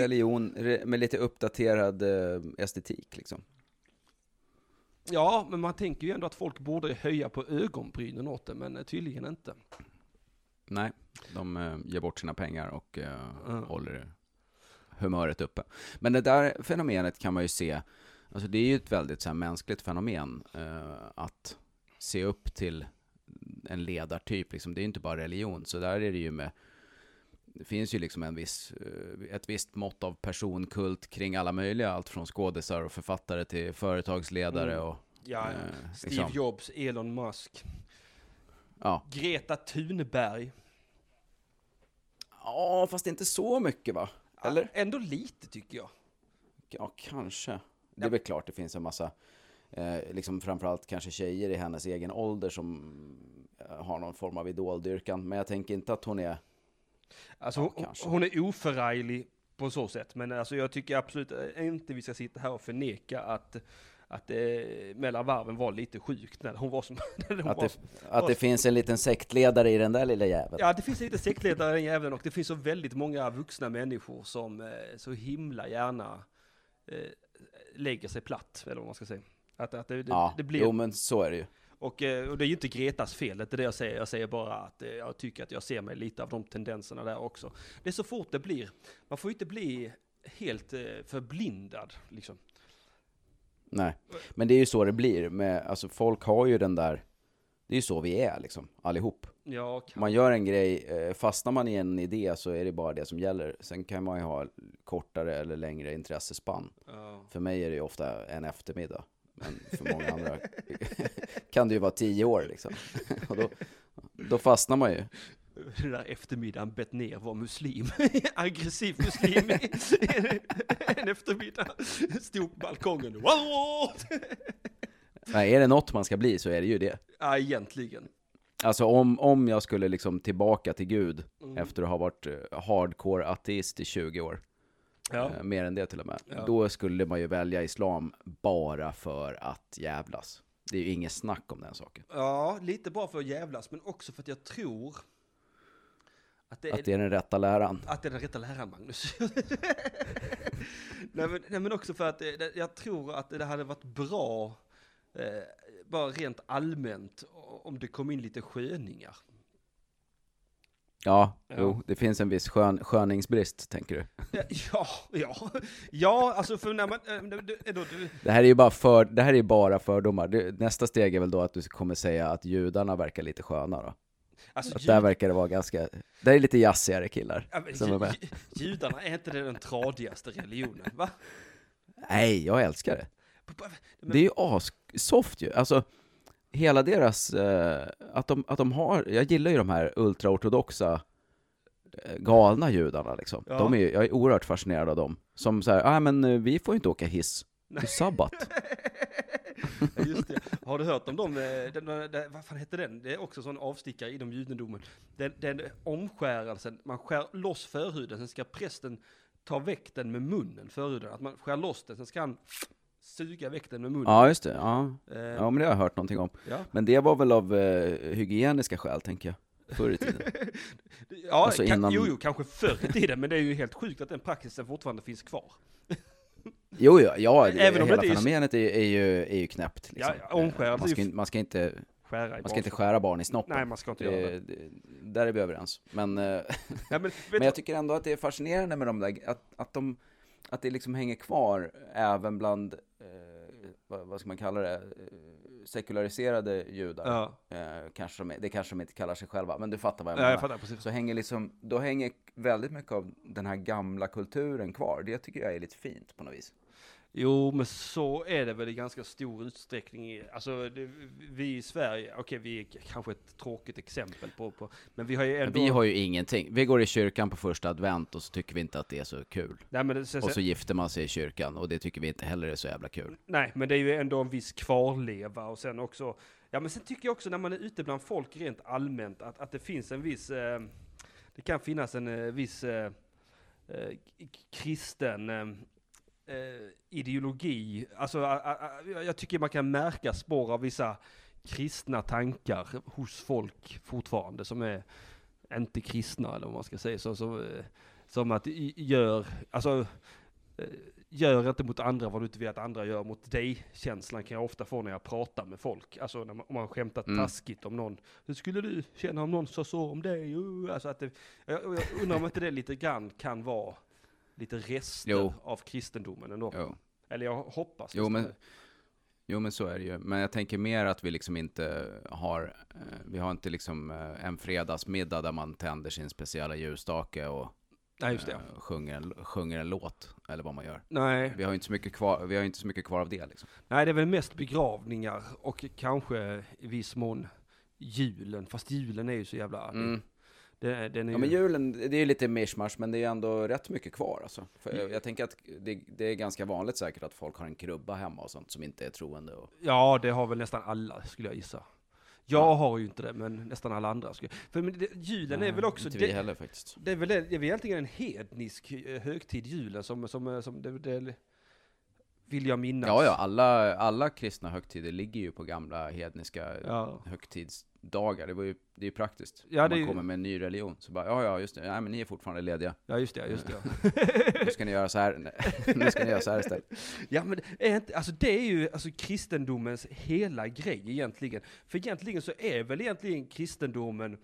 Religion re- med lite uppdaterad eh, estetik liksom. Ja, men man tänker ju ändå att folk borde höja på ögonbrynen åt det, men eh, tydligen inte. Nej, de eh, ger bort sina pengar och eh, Mm. håller humöret uppe. Men det där fenomenet kan man ju se, alltså det är ju ett väldigt så här, mänskligt fenomen eh, att se upp till en ledartyp. Liksom. Det är ju inte bara religion, så där är det ju med det finns ju liksom en viss, eh, ett visst mått av personkult kring alla möjliga, allt från skådisar och författare till företagsledare Mm. och Ja, eh, Steve liksom, Jobs, Elon Musk, ja. Greta Thunberg. ja, fast inte så mycket va? Eller? Ändå lite tycker jag. Ja, kanske. Det är väl klart det finns en massa, eh, liksom framförallt kanske tjejer i hennes egen ålder som eh, har någon form av idoldyrkan. Men jag tänker inte att hon är, Alltså Ja, hon, hon är oförarglig på så sätt, men alltså jag tycker absolut inte vi ska sitta här och förneka att att det mellan varven var lite sjukt när hon var som... Hon att var, det, att det finns en liten sektledare i den där lilla jäveln. Ja, det finns lite sektledare i den jäveln och det finns så väldigt många vuxna människor som eh, så himla gärna eh, lägger sig platt, eller vad man ska säga. Att, att det, det, Ja, det blir... jo men så är det ju. Och, eh, och det är ju inte Gretas fel, det är det jag säger. Jag säger bara att eh, jag tycker att jag ser mig lite av de tendenserna där också. Det är så fort det blir, man får ju inte bli helt eh, förblindad liksom. Nej, men det är ju så det blir. Med, alltså folk har ju den där, det är ju så vi är liksom, allihop. Ja, kan, man gör en grej, fastnar man i en idé så är det bara det som gäller. Sen kan man ju ha kortare eller längre intressespann. ja. För mig är det ju ofta en eftermiddag. Men för många andra kan det ju vara tio år liksom. Och då, då fastnar man ju. Den där eftermiddagen bett ner var muslim. Aggressiv muslim. en eftermiddag. Stod på balkongen. Wow! Nej, är det något man ska bli så är det ju det. Ja, egentligen. Alltså om, om jag skulle liksom tillbaka till Gud Mm. efter att ha varit eh, hardcore ateist i 20 år, Ja. eh, mer än det till och med, Ja. då skulle man ju välja islam bara för att jävlas. Det är ju inget snack om den saken. ja, lite bara för att jävlas, men också för att jag tror att det är, Att det är den rätta läran. att det är den rätta läran, Magnus. nej, men, nej, men också för att det, det, jag tror att det hade varit bra, eh, bara rent allmänt, om det kom in lite sköningar. Ja, Ja. jo, det finns en viss skön, sköningsbrist, tänker du. Ja, ja, ja, alltså för när man... det- det- då- det- här är ju bara, för, det här är bara fördomar. Nästa steg är väl då att du kommer säga att judarna verkar lite sköna då. Alltså, jud- där verkar det vara ganska, där är lite jazzigare killar ja, som är med. ju- Judarna, är inte det den tradigaste religionen? Va? Nej, jag älskar det. Men- Det är ju assoft ju. Alltså, hela deras, eh, att, de, att de har, jag gillar ju de här ultraortodoxa eh, galna judarna liksom. Ja. De är, jag är oerhört fascinerad av dem. Som säger, nej men eh, vi får ju inte åka hiss. Det är sabbat. Ja, Just det. Har du hört om dem, eh, den, den, den, vad fan heter den? Det är också en sån avstickare inom judendomen. Den, den omskärelsen, man skär loss förhuden, sen ska prästen ta väck den med munnen, förhuden. Att man skär loss den, sen ska han suga väck den med munnen. Ja, just det. Ja. Eh, ja, men det har jag hört någonting om. ja. Men det var väl av eh, hygieniska skäl, tänker jag. Förr i tiden. Ja, Alltså innan- jo, jo, kanske förr i tiden, men det är ju helt sjukt att den praxisen fortfarande finns kvar. Jo, ja, ja det, Även om hela det är fenomenet är, är, ju, är ju knäppt. Liksom. Ja, man, ska, är man ska inte, Skära i man ska inte barnskap. skära barn i snoppen. Nej, man ska inte göra det. det, där är vi överens. Men, eh, Ja, men, men jag tycker ändå att det är fascinerande med de där, att, att, de, att det liksom hänger kvar även bland, vad, vad ska man kalla det, sekulariserade judar. ja, Eh, kanske de, det kanske de inte kallar sig själva, men du fattar vad jag ja, menar. jag fattar precis. så hänger liksom, då hänger väldigt mycket av den här gamla kulturen kvar. Det tycker jag är lite fint på något vis. Jo, men så är det väl i ganska stor utsträckning. Alltså, det, vi i Sverige, okej, vi är kanske ett tråkigt exempel på, på men vi har ju ändå... vi har ju ingenting. Vi går i kyrkan på första advent och så tycker vi inte att det är så kul. nej, men det, sen, Och så gifter man sig i kyrkan och det tycker vi inte heller är så jävla kul. nej, men det är ju ändå en viss kvarleva och sen också, ja men sen tycker jag också när man är ute bland folk rent allmänt att, att det finns en viss, eh, det kan finnas en eh, viss eh, eh, kristen eh, ideologi. Alltså, jag tycker man kan märka spår av vissa kristna tankar hos folk fortfarande som är inte kristna eller vad man ska säga. Så, så, eh, som att gör, alltså, eh, gör inte mot andra vad du inte vill att andra gör mot dig. Känslan kan jag ofta få när jag pratar med folk. Alltså när man, om man skämtat Mm. taskigt om någon. Hur skulle du känna om någon sa så om dig? Uh, Alltså att det, jag, jag undrar om inte det lite grann kan vara lite rester Jo. av kristendomen ändå. Jo. Eller jag hoppas Jo, men- det. jo, men så är det ju. Men jag tänker mer att vi liksom inte har, eh, vi har inte liksom eh, en fredagsmiddag där man tänder sin speciella ljusstake och Nej, det. eh, sjunger, en, sjunger en låt, eller vad man gör. Nej, Vi har inte så mycket kvar, vi har inte så mycket kvar av det liksom. nej, det är väl mest begravningar och kanske i viss mån julen. Fast julen är ju så jävla... Mm. Det, den är Ja ju, men julen, det är ju lite mishmash, men det är ändå rätt mycket kvar alltså. Mm. jag, tänker att det, det är ganska vanligt säkert att folk har en krubba hemma och sånt som inte är troende. Och, Ja, det har väl nästan alla skulle jag gissa. Jag har ju inte det, men nästan alla andra. Skulle. För det, julen är väl också... Inte vi Det, heller faktiskt. det är väl det är väl egentligen en hednisk eh, högtid, julen, som, som, som det, det vill jag minnas. Ja, ja, alla, alla kristna högtider ligger ju på gamla hedniska Ja. högtidsdagar. Det, var ju, det är ju praktiskt. Ja, Om man ju- kommer med en ny religion. Så bara, ja, ja, just det. Nej, men ni är fortfarande lediga. Ja, just det, just det. Nu ska ni göra så här. nu ska ni göra så här istället. Ja men är inte, alltså det är ju alltså kristendomens hela grej egentligen. För egentligen så är väl egentligen kristendomen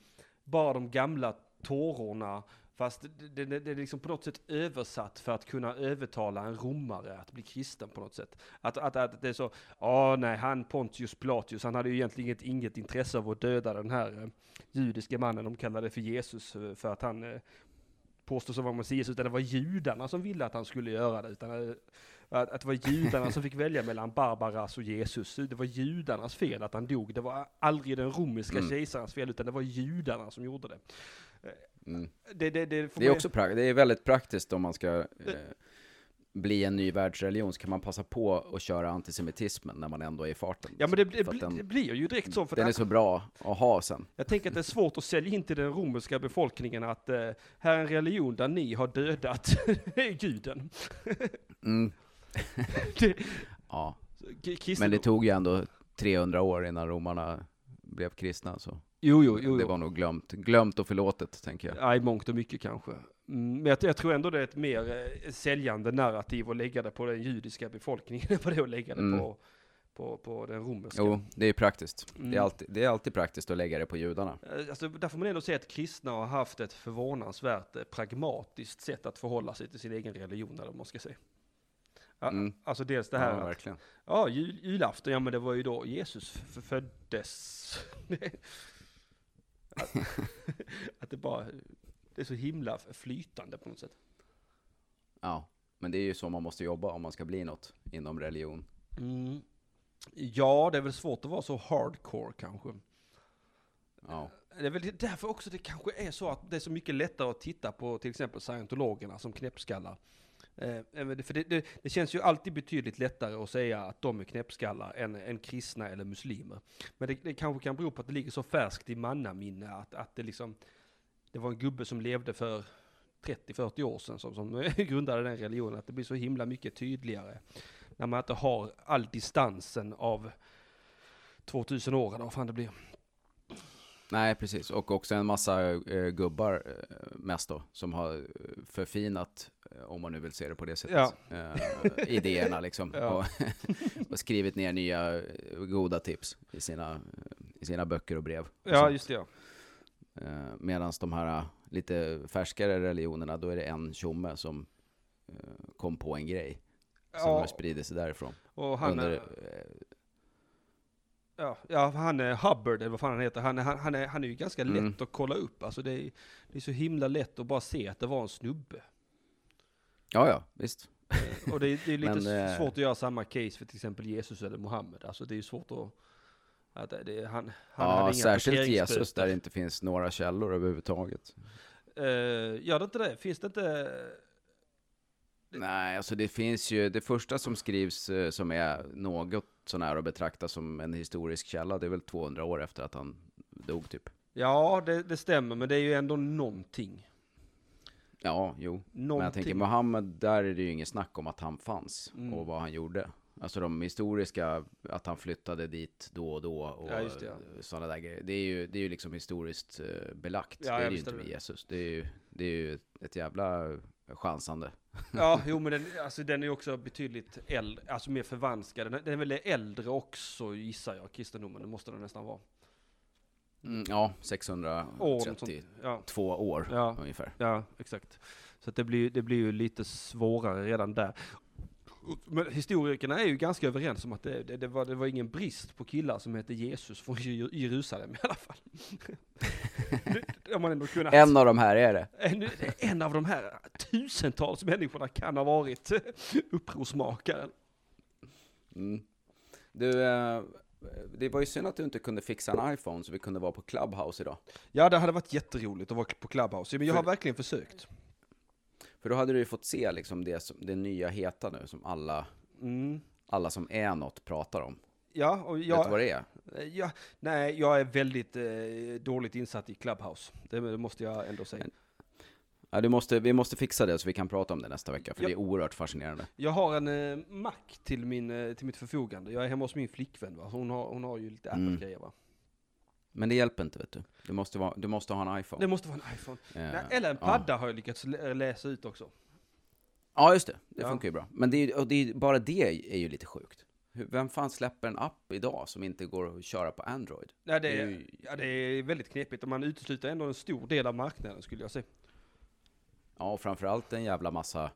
bara de gamla tårorna, fast det, det, det är liksom på något sätt översatt för att kunna övertala en romare att bli kristen på något sätt. Att, att, att det är så, ja nej han Pontius Pilatus, han hade ju egentligen inget, inget intresse av att döda den här eh, judiska mannen de kallade för Jesus eh, för att han eh, påstås vara Messias, utan det var judarna som ville att han skulle göra det. Utan eh, att, att det var judarna som fick välja mellan Barbaras och Jesus. Det var judarnas fel att han dog. Det var aldrig den romerska Mm. kejsarens fel, utan det var judarna som gjorde det. Mm. Det, det, det, Det är också pra- det är väldigt praktiskt om man ska eh, bli en ny världsreligion, så kan man passa på att köra antisemitismen när man ändå är i farten. Ja men det, det, att den- det blir ju direkt så. För Den är att, så bra att ha sen. Jag tänker att det är svårt att sälja in till den romerska befolkningen att eh, här är en religion där ni har dödat guden. Mm. Ja, men det tog ju ändå 300 år innan romarna blev kristna, så Jo, jo, jo. det var nog glömt, glömt och förlåtet, tänker jag. Ja, i mångt och mycket kanske. Mm, men jag, jag tror ändå det är ett mer eh, säljande narrativ att lägga det på den judiska befolkningen än vad det är att lägga det Mm. på, på, på den romerska. Jo, det är praktiskt. Det, Mm. är alltid, det är alltid praktiskt att lägga det på judarna. Eh, Alltså, där får man ändå säga att kristna har haft ett förvånansvärt eh, pragmatiskt sätt att förhålla sig till sin egen religion, eller vad man ska säga. Mm. Alltså dels det här ja, att, verkligen. ja, jul, julafton, ja men det var ju då Jesus föddes. att, att det bara, det är så himla flytande på något sätt. Ja, men det är ju så man måste jobba om man ska bli något inom religion. Mm. Ja, det är väl svårt att vara så hardcore kanske. Ja, Det är väl därför också det kanske är så att det är så mycket lättare att titta på till exempel scientologerna som knäppskallar. Eh, för det, det, det känns ju alltid betydligt lättare att säga att de är knäppskallar än, än kristna eller muslimer. Men det, det kanske kan bero på att det ligger så färskt i mannaminne att, att det liksom, det var en gubbe som levde för 30-40 år sedan som, som grundade den religionen, att det blir så himla mycket tydligare när man inte har all distansen av 2000 år eller vad fan det blir nej precis. Och också en massa eh, gubbar, eh, mest då, som har eh, förfinat, eh, om man nu vill se det på det sättet, eh, idéerna liksom. Ja. Och, och skrivit ner nya eh, goda tips i sina, i sina böcker och brev. och Ja, sånt. just det ja. Medan de här lite färskare religionerna, då är det en tjomme som kom på en grej som Ja, sprider sig därifrån. och han, Under, är, ja, ja, han är Hubbard, eller vad fan han heter, han är, han, han är, han är ju ganska Mm. lätt att kolla upp. Alltså det är, det är så himla lätt att bara se att det var en snubbe. ja, ja, visst. Eh, Och det är, det är lite Men, eh, svårt att göra samma case för till exempel Jesus eller Mohammed. Alltså det är ju svårt att... att det, det, han, han hade ja, inga särskilt. Jesus där det inte finns några källor överhuvudtaget. Uh, gör det inte det? Finns det inte... Nej, alltså det finns ju, det första som skrivs eh, som är något sån här att betrakta som en historisk källa, det är väl 200 år efter att han dog typ. Ja, det, det stämmer, men det är ju ändå någonting. Ja, jo. Någonting. Men jag tänker Mohammed, där är det ju inget snack om att han fanns Mm. och vad han gjorde. Alltså de historiska, att han flyttade dit då och då och Ja, det, ja. sådana där grejer. Det är ju, det är ju liksom historiskt eh, belagt. Ja, det är ju inte med. Jesus. Det är ju, det är ju ett jävla chansande. Ja, jo men den, alltså, den är också betydligt äldre, alltså mer förvanskad. Den, den är väl äldre också gissar jag, kristendomen, det måste den nästan vara. Mm, ja, År, något 632 sånt. Ja, år Ja. ungefär. ja, exakt. Så det, blir, det blir ju lite svårare redan där. Men historikerna är ju ganska överens om att det, det, det, var, det var ingen brist på killar som hette Jesus från Jer- Jerusalem i alla fall. det, man ändå kunnat. En av de här är det. En, en av de här tusentals människorna kan ha varit upprorsmakaren. Mm. Du, eh, det var ju synd att du inte kunde fixa en iPhone så vi kunde vara på Clubhouse idag. Ja, det hade varit jätteroligt att vara på Clubhouse. Men jag har verkligen försökt. För då hade du ju fått se liksom det, som, det nya heta nu som alla, Mm. alla som är något pratar om. Ja, och Vet jag, du vad det är? ja, nej, jag är väldigt eh, dåligt insatt i Clubhouse. Det, det måste jag ändå säga. Ja, du måste, vi måste fixa det så vi kan prata om det nästa vecka, för Ja. det är oerhört fascinerande. Jag har en eh, Mac till, min, eh, till mitt förfogande. Jag är hemma hos min flickvän. Va? Hon, har, hon har ju lite Mm. Apple-grejer. Va? Men det hjälper inte, vet du. Du måste, vara, du måste ha en iPhone. Det måste vara en iPhone. Eh, eller en ja. padda har jag lyckats lä- läsa ut också. Ja, just det. Det Ja. funkar ju bra. Men det är, och det är, bara det är ju lite sjukt. Vem fan släpper en app idag som inte går att köra på Android? Nej, det, Det är är, ju- ja, det är väldigt knepigt och man utesluter ändå en stor del av marknaden skulle jag säga. Ja, och framförallt en jävla massa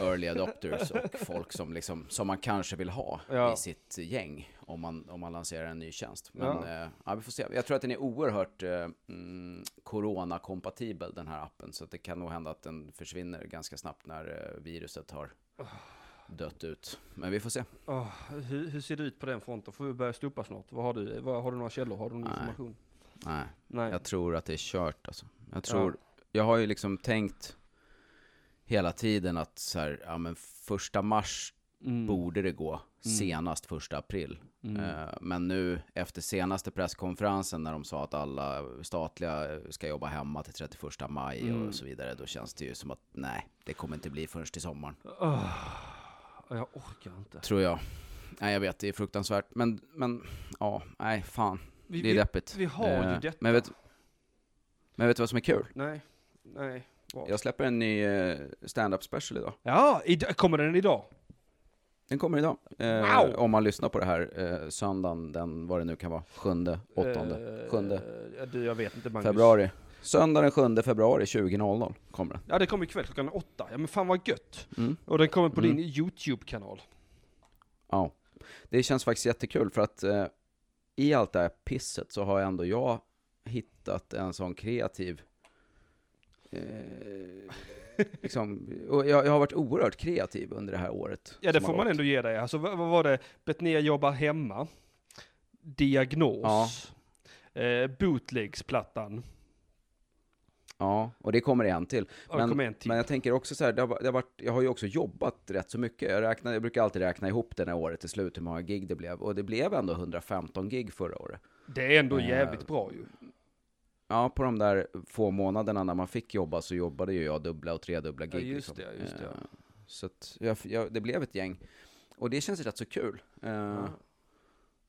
early adopters och folk som, liksom, som man kanske vill ha Ja. i sitt gäng om man, om man lanserar en ny tjänst. Men Ja. ja. ja, vi får se. Jag tror att den är oerhört eh, mm, corona-kompatibel, den här appen. Så det kan nog hända att den försvinner ganska snabbt när eh, viruset har dött ut. Men vi får se. Åh, hur, hur ser det ut på den fronten? Får vi börja stoppa snart? Vad har du? Vad, har du några källor? Har du någon Nej. information? Nej, Nej. jag tror att det är kört alltså. Jag tror, jag har ju liksom tänkt hela tiden att så här, ja men första mars Mm. borde det gå Mm. senast första april. Mm. Eh, Men nu efter senaste presskonferensen när de sa att alla statliga ska jobba hemma till 31 maj Mm. och så vidare, då känns det ju som att nej, det kommer inte bli förrän till sommaren. Åh, jag orkar inte. Tror jag. Nej, jag vet, det är fruktansvärt. Men, men ja, nej, fan. Vi, Det är vi, deppigt. vi har ju Eh, detta. Men vet, men vet du vad som är kul? Nej, nej. Vad? Jag släpper en ny eh, stand-up special idag. Ja, id- kommer den idag? Den kommer idag. Eh, Wow! Om man lyssnar på det här eh, söndagen, den, vad det nu kan vara, sjunde, åttonde, Eh, sjunde du, jag vet inte Magnus. februari. Söndag den 7 februari 20.00 kommer den. Ja, det kommer ikväll klockan åtta. Ja men fan vad gött. Mm. Och den kommer på Mm. din YouTube-kanal. Ja. Det känns faktiskt jättekul för att eh, i allt det här pisset så har ändå jag hittat en sån kreativ eh, liksom, jag, jag har varit oerhört kreativ under det här året. Ja det får man ändå ge dig. Alltså vad, vad var det? Betnér jobbar hemma. Diagnos. Eh, Bootlegs-plattan. Ja, och det kommer en till. Ja, Men, en till. men jag tänker också så här, det har, det har varit, jag har ju också jobbat rätt så mycket. Jag, räknar, jag brukar alltid räkna ihop det när året till slut, hur många gig det blev. Och det blev ändå 115 gig förra året. Det är ändå Eh, jävligt bra ju. Ja, på de där få månaderna när man fick jobba så jobbade ju jag dubbla och tredubbla Ja, gig. just liksom. det, just det. Eh, Så att jag, jag, det blev ett gäng. Och det känns rätt så kul. eh, Ja.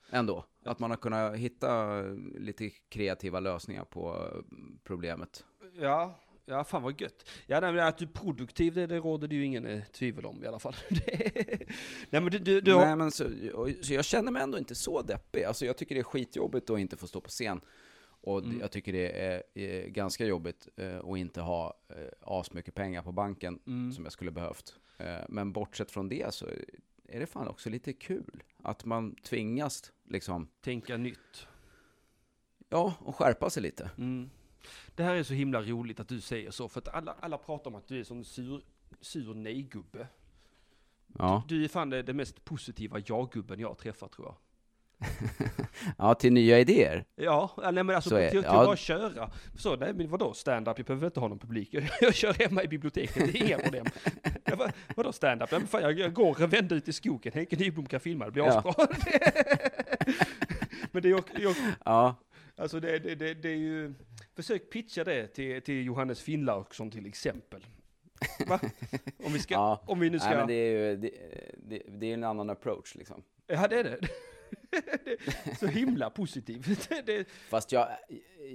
Ändå. Att man har kunnat hitta lite kreativa lösningar på eh, problemet. Ja, ja fan vad gött. Ja, nej, att du är produktiv, det, det råder det ju ingen tvivel om i alla fall. Nej men du, du, du har... Nej, men så, så jag känner mig ändå inte så deppig. Alltså jag tycker det är skitjobbigt att inte få stå på scen. Och Mm. jag tycker det är, är ganska jobbigt eh, att inte ha eh, asmycket pengar på banken Mm. som jag skulle behövt. Eh, men bortsett från det så är det fan också lite kul. Att man tvingas liksom, Tänka nytt. ja, och skärpa sig lite. Mm. Det här är så himla roligt att du säger så, för att alla, alla pratar om att du är som sur, sur nej-gubbe. Ja, Du är fan det, det mest positiva ja-gubben jag träffat tror jag. ja till nya idéer. Ja, nej men alltså Så är- till, till ja. bara köra. Så, nej men vadå stand-up, jag behöver inte ha någon publik. Jag, jag kör hemma i biblioteket, det är inga problem. Jag vadå stand-up? Nej, men fan, jag, jag går en vända ut i skogen, Henke Nyblom kan filma, det blir Ja. asbra. men det är ju, jag, Ja, alltså det, det, det, det är ju, försök pitcha det till, till Johannes Finnlaugsson till exempel. Va? Om vi ska, ja. om vi nu ska... Nej, men det är ju det, det, det är en annan approach liksom. Ja, det är det. så himla positivt. Fast jag,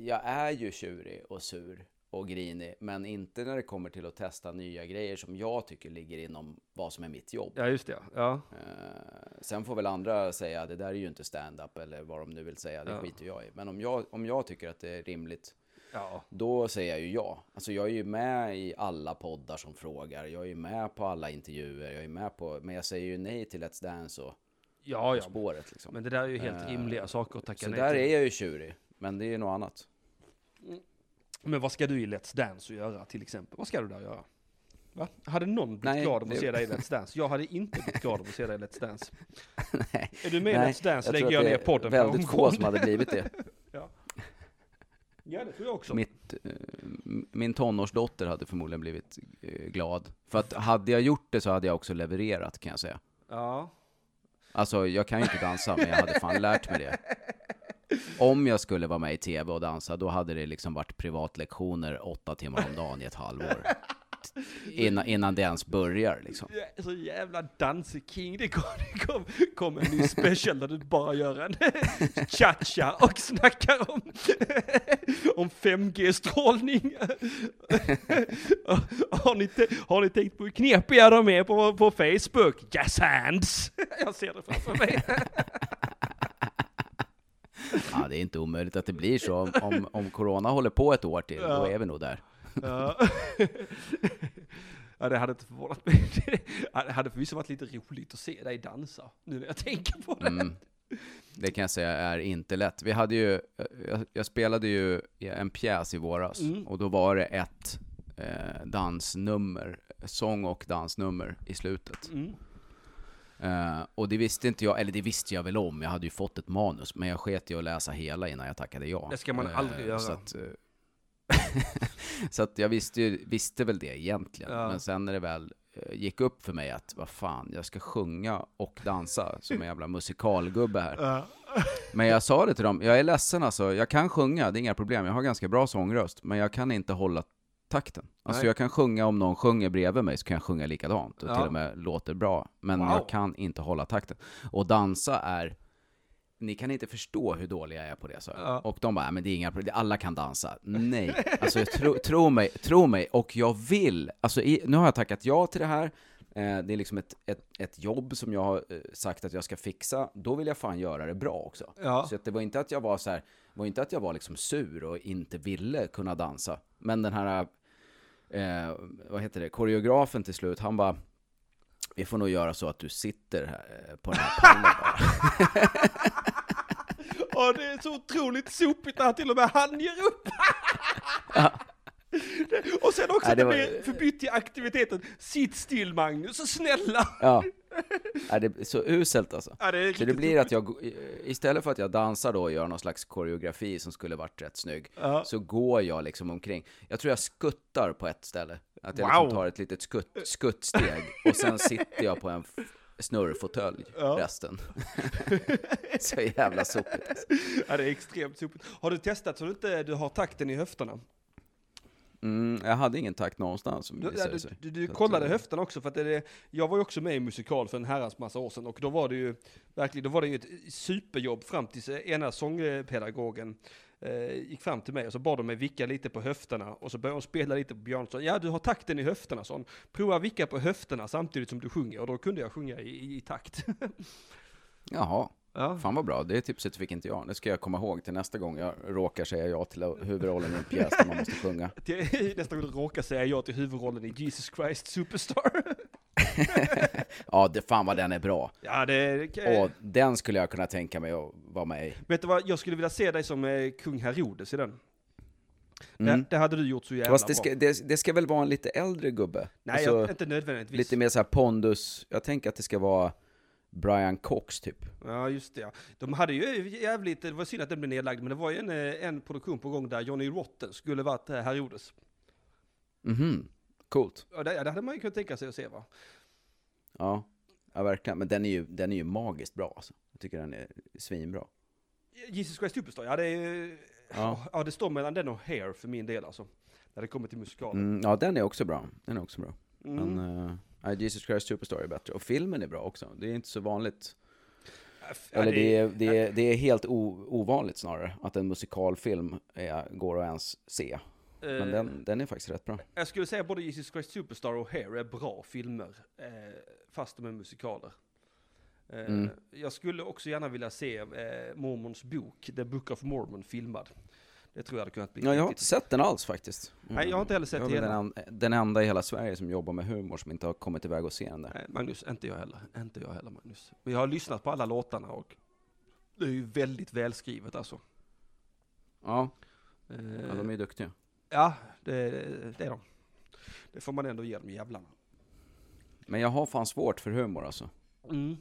jag är ju tjurig och sur och grinig, men inte när det kommer till att testa nya grejer som jag tycker ligger inom vad som är mitt jobb. ja, just det. Ja. Eh, sen får väl andra säga det där är ju inte stand-up eller vad de nu vill säga, det Ja. skiter jag i. Men om jag, om jag tycker att det är rimligt, ja. då säger jag ju ja. Alltså jag är ju med i alla poddar som frågar, jag är ju med på alla intervjuer, jag är med på, men jag säger ju nej till Let's Dance och Ja, ja. spåret liksom. Men det där är ju helt Eh, rimliga saker att tacka Så nej där till. är jag ju tjurig, men det är ju något annat. Men vad ska du i Let's Dance att göra till exempel? Vad ska du där göra? Va? Hade någon blivit Nej, glad av att se dig i Let's Dance? Jag hade inte blivit glad av att se dig i Let's Dance. Nej. Är du med i Let's Dance jag lägger jag ner podden väldigt få som hade blivit det. Ja, det tror jag också. Mitt, eh, min tonårsdotter hade förmodligen blivit eh, glad. För att hade jag gjort det så hade jag också levererat kan jag säga. Ja. Alltså jag kan ju inte dansa, men jag hade fan lärt mig det. Om jag skulle vara med i tv och dansa, då hade det liksom varit privatlektioner åtta timmar om dagen i ett halvår. Innan, innan det ens börjar liksom. Ja, Så jävla danseking. Det kom, det kom, kom en ny special där du bara gör en cha-cha och snackar om, om 5G-strålning. har, ni har ni tänkt på hur knepiga de är på, på Facebook? Jazz hands! Jag ser det framför mig. Ja, det är inte omöjligt att det blir så. Om, om, om corona håller på ett år till, då Ja. är vi nog där. Ja. ja, det hade inte förvånat mig. Det hade förvisso varit lite roligt att se dig dansa, nu när jag tänker på det. Mm. Det kan jag säga är inte lätt. Vi hade ju, jag, jag spelade ju en pjäs i våras Mm. och då var det ett eh, dansnummer, sång och dansnummer i slutet. Mm. Eh, och det visste inte jag, eller det visste jag väl om, jag hade ju fått ett manus, men jag sket i att läsa hela innan jag tackade ja. Det ska man Eh, aldrig göra. Så att, eh, så att jag visste, ju- visste väl det egentligen, Ja. men sen när det väl eh, gick upp för mig att vad fan, jag ska sjunga och dansa som en jävla musikalgubbe här. Ja. Men jag sa det till dem, jag är ledsen alltså, jag kan sjunga, det är inga problem, jag har ganska bra sångröst, men jag kan inte hålla takten. Alltså Nej. jag kan sjunga om någon sjunger bredvid mig, så kan jag sjunga likadant, och Ja. till och med låter bra. Men Wow. jag kan inte hålla takten. Och dansa är, ni kan inte förstå hur dålig jag är på det, så. Ja. Och de bara, men det är inga problem, alla kan dansa. Nej, alltså tro, tro mig, tro mig, och jag vill, alltså i, nu har jag tackat ja till det här, eh, det är liksom ett, ett, ett jobb som jag har eh, sagt att jag ska fixa, då vill jag fan göra det bra också. Ja. Så att det var inte att jag var så här, var inte att jag var liksom sur och inte ville kunna dansa. Men den här, eh, vad heter det, koreografen till slut, han bara, vi får nog göra så att du sitter här eh, på den här pallen bara. Och det är så otroligt sopigt när han till och med han ger upp. Och sen också Nej, det det var- blir förbytt till aktiviteten, sitt still Magnus, så snälla. Ja. Nej, det så uselt alltså. Ja, det Så det blir att jag, istället för att jag dansar då och gör någon slags koreografi som skulle varit rätt snygg, Ja. så går jag liksom omkring. Jag tror jag skuttar på ett ställe. Att jag Wow. liksom tar ett litet skutt, skuttsteg och sen sitter jag på en snurrfåtölj Ja. resten. så jävla sopigt alltså. Ja, det är extremt sopigt. Har du testat så du inte du har takten i höfterna? Mm, Jag hade ingen takt någonstans Du, ja, du, du, du Så att, kollade eh, höfterna också för att det, jag var ju också med i musikal för en herrans massa år sedan och då var det ju verkligen, då var det ju ett superjobb fram tills ena sångpedagogen eh, gick fram till mig och så bad de mig vicka lite på höfterna och så började de spela lite på Björnsson. Ja, du har takten i höfterna, sån. Prova vicka på höfterna samtidigt som du sjunger och då kunde jag sjunga i, i takt. Jaha, ja. fan vad bra. Det tipset fick inte jag. Det ska jag komma ihåg till nästa gång jag råkar säga ja till huvudrollen i en pjäs där man måste sjunga. Nästa gång du råkar säga ja till huvudrollen i Jesus Christ Superstar. Ja, det, fan vad den är bra. ja, det... Och den skulle jag kunna tänka mig att vara med i. Vet du vad, jag skulle vilja se dig som eh, kung Herodes i den. Mm. Det, det hade du gjort så jävla Fast det bra. ska, det, det ska väl vara en lite äldre gubbe? Nej, Alltså, jag, inte nödvändigtvis. lite mer så här pondus. Jag tänker att det ska vara Brian Cox typ. Ja, just det. Ja. De hade ju jävligt, det var synd att den blev nedlagd, men det var ju en, eh, en produktion på gång där Johnny Rotten skulle varit Herodes. Mhm, coolt. Ja, det, det hade man ju kunnat tänka sig att se va? Ja, ja verkligen. Men den är ju, den är ju magiskt bra alltså. Jag tycker den är svinbra. Jesus Christ Superstar, ja det är ja. Ja. det står mellan den och Hair för min del alltså. När det kommer till musikalen. Mm, ja, den är också bra. Den är också bra. Mm. Men uh, Jesus Christ Superstar är bättre. Och filmen är bra också. Det är inte så vanligt. Eller det är, det är, det är helt o, ovanligt snarare. Att en musikalfilm är, går att ens se. Men eh, den, den är faktiskt rätt bra. Jag skulle säga både Jesus Christ Superstar och Hair är bra filmer, eh, fast de är musikaler. Eh, Mm. Jag skulle också gärna vilja se Mormons bok, The Book of Mormon, filmad. Det tror jag hade kunnat bli Ja, jag har inte sett den alls faktiskt. Nej, jag har inte heller sett jag hela. den, en- den enda i hela Sverige som jobbar med humor som inte har kommit iväg och se den där. Nej, Magnus, inte jag heller. Inte jag heller, Magnus. Men jag har lyssnat på alla låtarna och det är ju väldigt välskrivet alltså. Ja, Eh, ja de är duktiga. ja, det, det är de. Det får man ändå ge dem jävlarna. Men jag har fan svårt för humor alltså. Mm.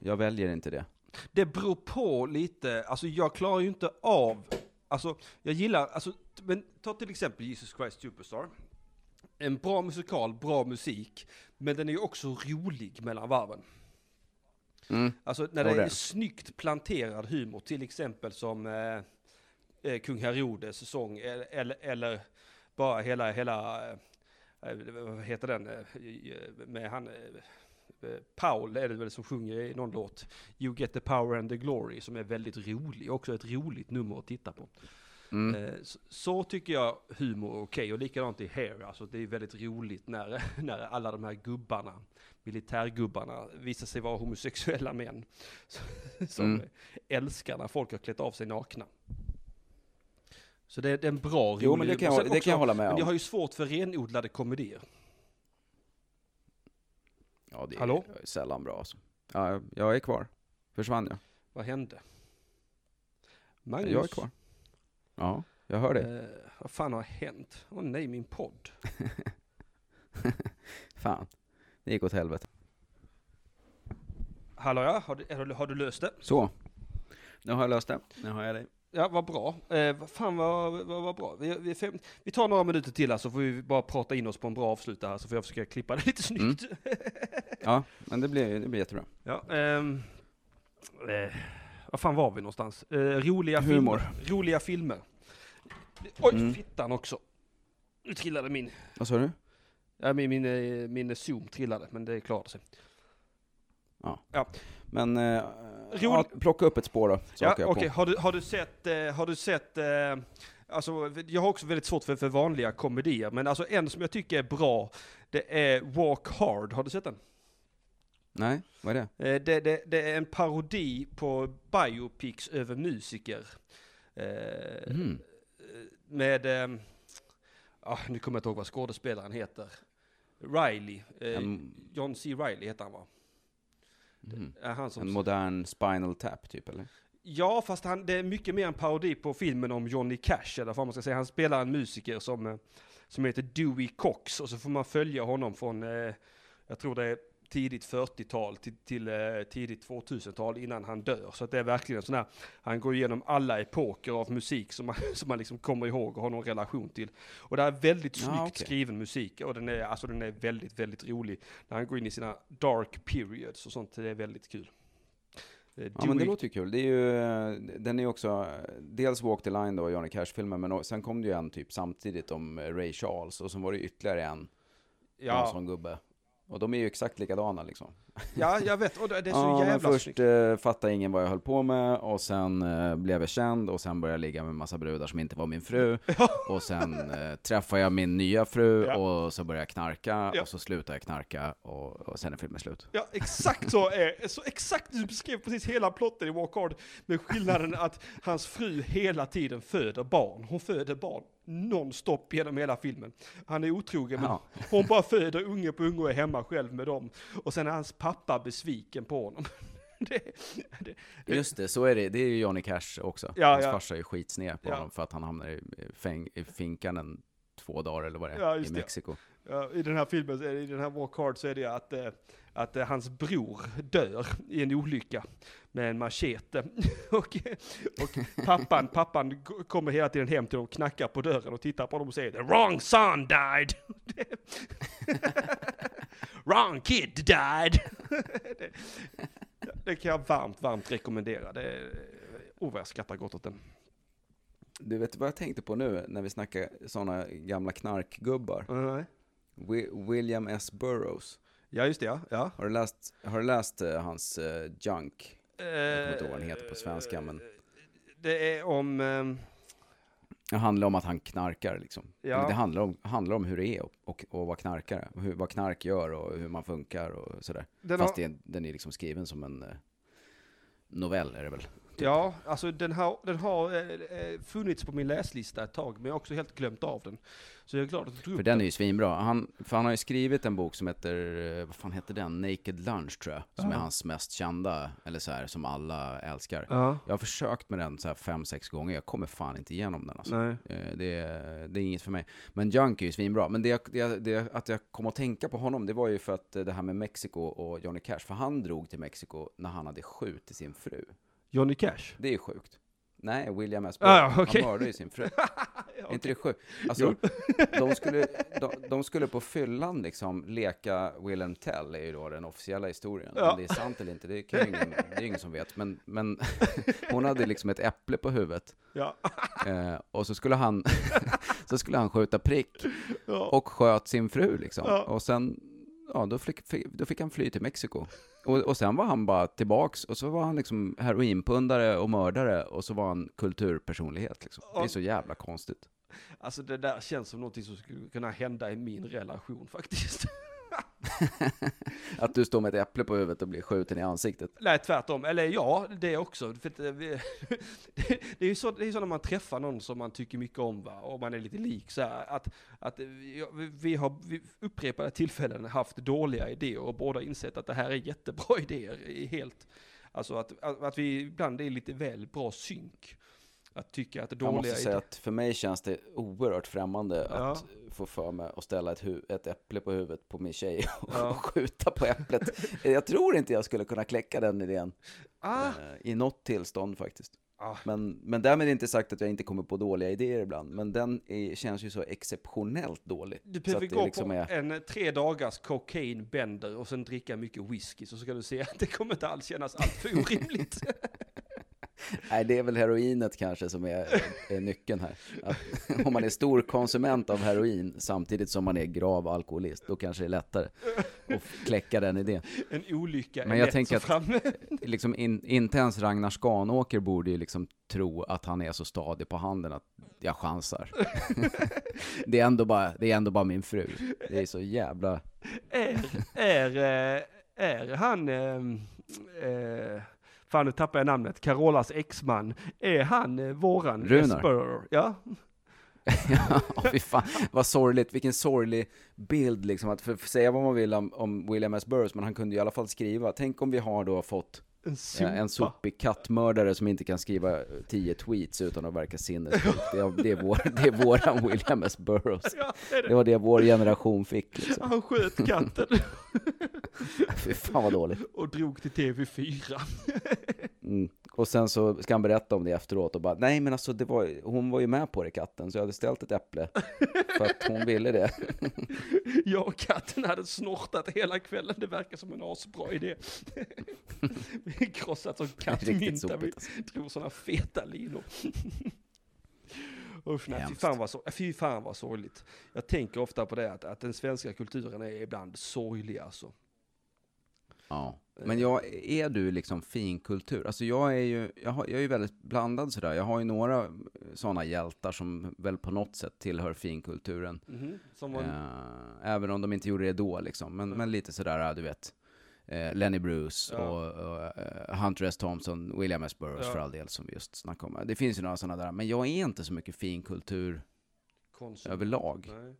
Jag väljer inte det. Det beror på lite, alltså jag klarar ju inte av, alltså jag gillar, alltså, men ta till exempel Jesus Christ Superstar. En bra musikal, bra musik, men den är ju också rolig mellan varven. Mm. Alltså när det är snyggt planterad humor, till exempel som eh, eh, Kung Herodes sång, eller, eller, bara hela, hela, eh, eh, vad heter den, eh, med han, Paul är det väl som sjunger i någon låt, You get the power and the glory, som är väldigt rolig, också ett roligt nummer att titta på. Mm. Eh, Så, så tycker jag humor är okej, och likadant i Hair, alltså det är väldigt roligt när, när alla de här gubbarna, militärgubbarna, visar sig vara homosexuella män. Som Mm. älskar när folk har klätt av sig nakna. Så det är, det är en bra, rolig Jo, men det kan, jag, det också- kan jag hålla med Men om. jag har ju svårt för renodlade komedier. Ja, det är Hallå? sällan bra alltså. Ja, jag är kvar. Försvann jag? Vad hände? Magnus? Jag är kvar. Ja, jag hör dig. Eh, vad fan har hänt? Åh nej, min podd. Fan. Det gick åt helvete. Hallå ja, har du, har du, har du löst det? Så. Nu har jag löst det. Nu har jag dig. Ja, vad bra. Eh, vad fan vad, vad, vad bra. Vi, vi, fem, vi tar några minuter till här så får vi bara prata in oss på en bra avslutare här så får jag försöka klippa det lite snyggt. Ja, men det blir, det blir jättebra. Ja, ehm, eh, vad fan var vi någonstans? Eh, roliga Humor. filmer. Roliga filmer. Oj, Mm. fittan också. Nu trillade min, Vad sa du? ja, min, min, eh, min zoom trillade, men det klarade sig. Men, eh, ja, plocka upp ett spår då. Så Ja, jag okej. på. Har, du, har du sett, eh, har du sett eh, alltså, jag har också väldigt svårt för, för vanliga komedier, men alltså en som jag tycker är bra, det är Walk Hard, har du sett den? Nej, vad är det? Eh, Det, det, det är en parodi på biopics över musiker. Mm. Med, ah, nu kommer jag inte ihåg vad skådespelaren heter. Riley, John C. Riley heter han va? Mm. Han som en modern spinal tap typ eller? Ja, fast han, det är mycket mer en parodi på filmen om Johnny Cash, eller vad man ska säga. Han spelar en musiker som, eh, som heter Dewey Cox, och så får man följa honom från, eh, jag tror det är tidigt 40-tal till, till eh, tidigt 2000-tal innan han dör. Så att det är verkligen sån här, han går igenom alla epoker av musik som man, som man liksom kommer ihåg och har någon relation till. Och det är väldigt Ja, snyggt okej. skriven musik, och den är, alltså den är väldigt, väldigt rolig. När han går in i sina dark periods och sånt, det är väldigt kul. Eh, Ja men det Dewey- låter ju kul. Det är ju, eh, den är ju också, dels Walk the Line då, Johnny Cash-filmen, men sen kom det ju en typ samtidigt om Ray Charles, och så var det ytterligare en, någon ja, sån gubbe. Och de är ju exakt likadana liksom. Ja, jag vet. Och det är så ja, jävla först eh, fattade ingen vad jag höll på med, och sen eh, blev jag känd, och sen började jag ligga med massa brudar som inte var min fru. Och sen eh, träffade jag min nya fru, Ja. och så började jag knarka, Ja. och så slutade jag knarka, och, och sen är filmen slut. Ja, exakt så är så exakt du beskrev precis hela plotten i Walk Hard. Med skillnaden att hans fru hela tiden föder barn. Hon föder barn nonstop genom hela filmen. Han är otrogen, men Ja. hon bara föder unge på unge och är hemma själv med dem. Och sen är hans pappa besviken på honom. Det, det, Just det, så är det. Det är ju Johnny Cash också. Ja, Hans ja. farsa är skitsned på Ja. honom för att han hamnar i, fäng, i finkan en två dagar eller vad det är, Ja, i just det. I den här filmen, i den här Walk Hard så är det att, eh, att eh, hans bror dör i en olycka med en machete. och, och pappan, pappan kommer hela tiden hem till dem, knackar på dörren och tittar på dem och säger The wrong son died! wrong kid died! det, det kan jag varmt, varmt rekommendera. Det är, oh vad jag skrattar gott åt den. Du vet vad jag tänkte på nu när vi snackar sådana gamla knarkgubbar? Nej. Wi- William S. Burroughs. Ja, just det ja. ja. Har du läst, har du läst eh, hans eh, Junk? Jag kommer inte ihåg vad den heter på svenska, men- Det är om... ehm, Det handlar om att han knarkar liksom. Ja. Det handlar om, handlar om hur det är och, och, och vad knarkare, och hur, vad knark gör och hur man funkar och sådär. Den Fast har, det, den är liksom skriven som en eh, novell är det väl? Ja, alltså den har, den har eh, eh, funnits på min läslista ett tag, men jag har också helt glömt av den. Så jag är glad att du tog För upp den är ju svinbra. Han, för han har ju skrivit en bok som heter, eh, vad fan heter den? Naked Lunch tror jag. Som är Ja. hans mest kända, eller så här, som alla älskar. Ja, Jag har försökt med den så här fem, sex gånger. Jag kommer fan inte igenom den alltså. nej. Eh, Det, är- det är inget för mig. Men Junk är ju svinbra. Men det, det, det, att jag kom att tänka på honom, det var ju för att det här med Mexiko och Johnny Cash. För han drog till Mexiko när han hade skjutit sin fru. Johnny Cash? Det är ju sjukt. Nej, William S. Ah, okej. Han mördade ju sin fru. Är inte det sjukt? Alltså, de skulle, de, de skulle på fyllan liksom leka Will and Tell, är ju då den officiella historien. Ja. Om det är sant eller inte, det, kan ju ingen, det är ingen som vet. Men, men hon hade liksom ett äpple på huvudet. Ja. Eh, och så skulle han, så skulle han skjuta prick ja. och sköt sin fru liksom. Och sen, ja då fick, då fick han fly till Mexiko. Och, och sen var han bara tillbaks och så var han liksom heroinpundare och mördare och så var han kulturpersonlighet liksom. Det är så jävla konstigt. Alltså det där känns som någonting som skulle kunna hända i min relation faktiskt. Att du står med ett äpple på huvudet och blir skjuten i ansiktet. Nej, tvärtom. Eller ja, det också. För eh, det är ju så, det är så när man träffar någon som man tycker mycket om, va? och man är lite lik, så här, att, att eh, vi, vi- har vid upprepade tillfällen haft dåliga idéer och båda insett att det här är jättebra idéer. Helt, alltså att, att, att vi ibland är lite väl bra synk. Att tycka att Jag dåliga måste säga att för mig känns det oerhört främmande Ja. att få för mig att ställa ett, ett äpple på huvudet på min tjej och, Ja. och skjuta på äpplet. Jag tror inte jag skulle kunna kläcka den idén Ah, eh, i något tillstånd faktiskt. ah, Men, men därmed inte sagt att jag inte kommer på dåliga idéer ibland. Men den är, känns ju så exceptionellt dålig. du behöver gå liksom på är, en tre dagars cocaine bender och sen dricka mycket whisky så ska du se att det kommer inte alls kännas alltför orimligt. nej, det är väl heroinet kanske som är, är nyckeln här. Att, om man är stor konsument av heroin samtidigt som man är grav alkoholist, då kanske det är lättare att kläcka den idén. En olycka Men är jag lätt tänker framme. liksom in, inte ens Ragnar Skanåker borde ju liksom tro att han är så stadig på handen att jag chansar. det, är ändå bara, det är ändå bara min fru. Det är så jävla... Är, är, eh, är han, eh, eh, fan nu tappar jag namnet, Carolas exman, är han eh, våran Runar. Esper? Ja, Ja, fy fan, vad sorgligt, vilken sorglig bild liksom, att för, för säga vad man vill om, om William S. Burroughs, men han kunde ju i alla fall skriva. Tänk om vi har då fått en sopa. en sopig kattmördare som inte kan skriva tio tweets utan att verka sinnessjuk. Det är, det är, vår, det är våran William S. Burroughs. Ja, det är det. Det var det vår generation fick liksom. Han sköt katten Fy fan vad dåligt. och drog till TV4. Mm. Och sen så ska han berätta om det efteråt och bara, nej men alltså det var, hon var ju med på det katten, så jag hade ställt ett äpple för att hon ville det. Jag och katten hade snortat hela kvällen, det verkar som en asbra idé. Vi krossat som kattmynta, vi alltså. drog sådana feta linor. Usch nej, fy fan, vad så, fy fan vad sorgligt. Jag tänker ofta på det, att, att den svenska kulturen är ibland sorglig alltså. Ja. Men jag, är du liksom finkultur? Alltså jag är ju, jag, har, jag är ju väldigt blandad sådär. Jag har ju några sådana hjältar som väl på något sätt tillhör finkulturen. Mhm, Som var, Eh, även om de inte gjorde det då liksom. Men, men lite sådär, du vet. Eh, Lenny Bruce Ja. och, och eh, Hunter S. Thompson, William S. Burroughs Ja. för all del som vi just snackade om. Det finns ju några sådana där, men jag är inte så mycket finkultur konsum. överlag. Nej.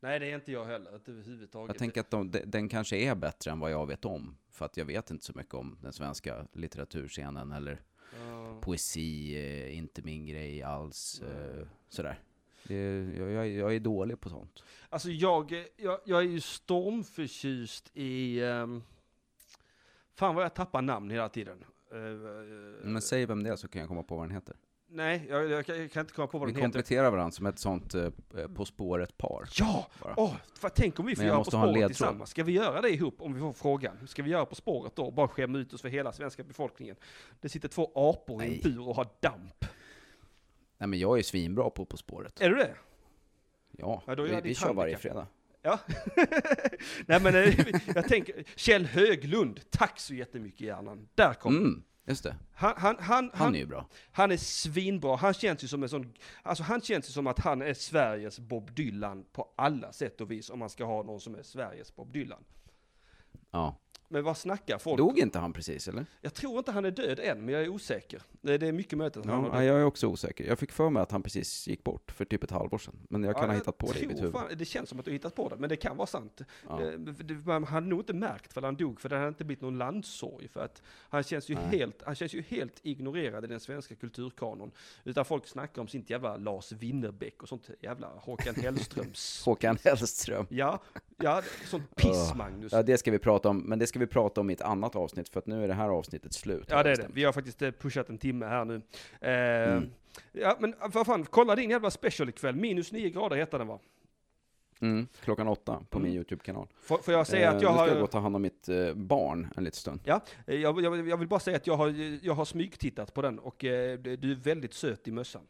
Nej, det är inte jag heller, överhuvudtaget. Jag tänker att de, de, den kanske är bättre än vad jag vet om. För att jag vet inte så mycket om den svenska litteraturscenen eller Ja. poesi, eh, inte min grej alls. Eh, sådär. Det, jag, jag, jag är dålig på sånt. Alltså jag, jag, jag är ju stormförtjust i... Um, fan vad jag tappar namn hela tiden. Eh, Men säg vem det är så kan jag komma på vad den heter. Nej, jag, jag, kan- jag kan inte komma på vad Vi den heter. kompletterar varandra som ett sånt eh, eh, På spåret-par. Ja! bara. Åh, för tänk om vi får göra På spåret tillsammans. Ska vi göra det ihop om vi får frågan? Ska vi göra På spåret då? Bara skämma ut oss för hela svenska befolkningen. Det sitter två apor i en Nej. bur och har damp. Nej men jag är svinbra på På spåret. Är du det? Ja, Ja, vi, vi kör varje fredag. Ja. Nej men eh, jag tänker, Kjell Höglund, tack så jättemycket hjärnan. Där kom Mm, just det. han, han, han, Han är ju bra. Han är svinbra, han känns ju som en sån, alltså han känns ju som att han är Sveriges Bob Dylan på alla sätt och vis om man ska ha någon som är Sveriges Bob Dylan. Ja. Men vad snackar folk? Dog inte han precis eller? Jag tror inte han är död än, men jag är osäker. Det är mycket möten som han Ja, har jag är också osäker. Jag fick för mig att han precis gick bort för typ ett halvår sedan. Men jag kan Ja, ha hittat på det i mitt huvud. Fan, det känns som att du har hittat på det, men det kan vara sant. Ja. Eh, Man hade nog inte märkt för han dog, för det hade inte blivit någon landssorg. För att han känns ju, Nej. helt, han känns ju helt ignorerad i den svenska kulturkanon. Utan folk snackar om sitt jävla Lars Winnerbäck och sånt jävla Håkan Hellströms. Håkan Hellström. ja, ja, sånt piss. Magnus. Ja, det ska vi prata om. Men det ska vi prata om i ett annat avsnitt, för att nu är det här avsnittet slut. Ja har det är det. Vi har faktiskt eh, pushat en timme här nu. Eh, Mm. Ja men vad fan, kolla din jävla special ikväll. Minus 9 grader heter den va? Mm, klockan åtta på min Mm. YouTube-kanal. Får, får jag säga Eh, att jag nu ska jag gå har... och ta hand om mitt eh, barn en liten stund. Ja, eh, jag, jag, jag vill bara säga att jag har, jag har smygtittat på den och eh, du är väldigt söt i mössan.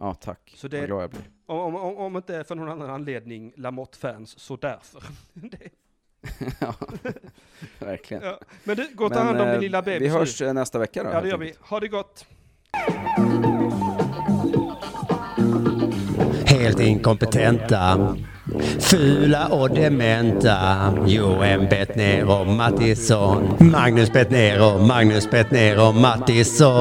Ja, tack. Så det- Vad glad jag blir. Om, om, om inte för någon annan anledning Lamotte-fans, så därför. Det- ja, verkligen. ja. Men du, gå och ta hand om eh, din lilla bebis Vi nu. hörs eh, nästa vecka då. Ja det helt gör vi. Ha det gott. Helt inkompetenta. Fula och dementa. Johan Bettner och Mattisson. Magnus Bettner och Magnus Bettner och Mattisson.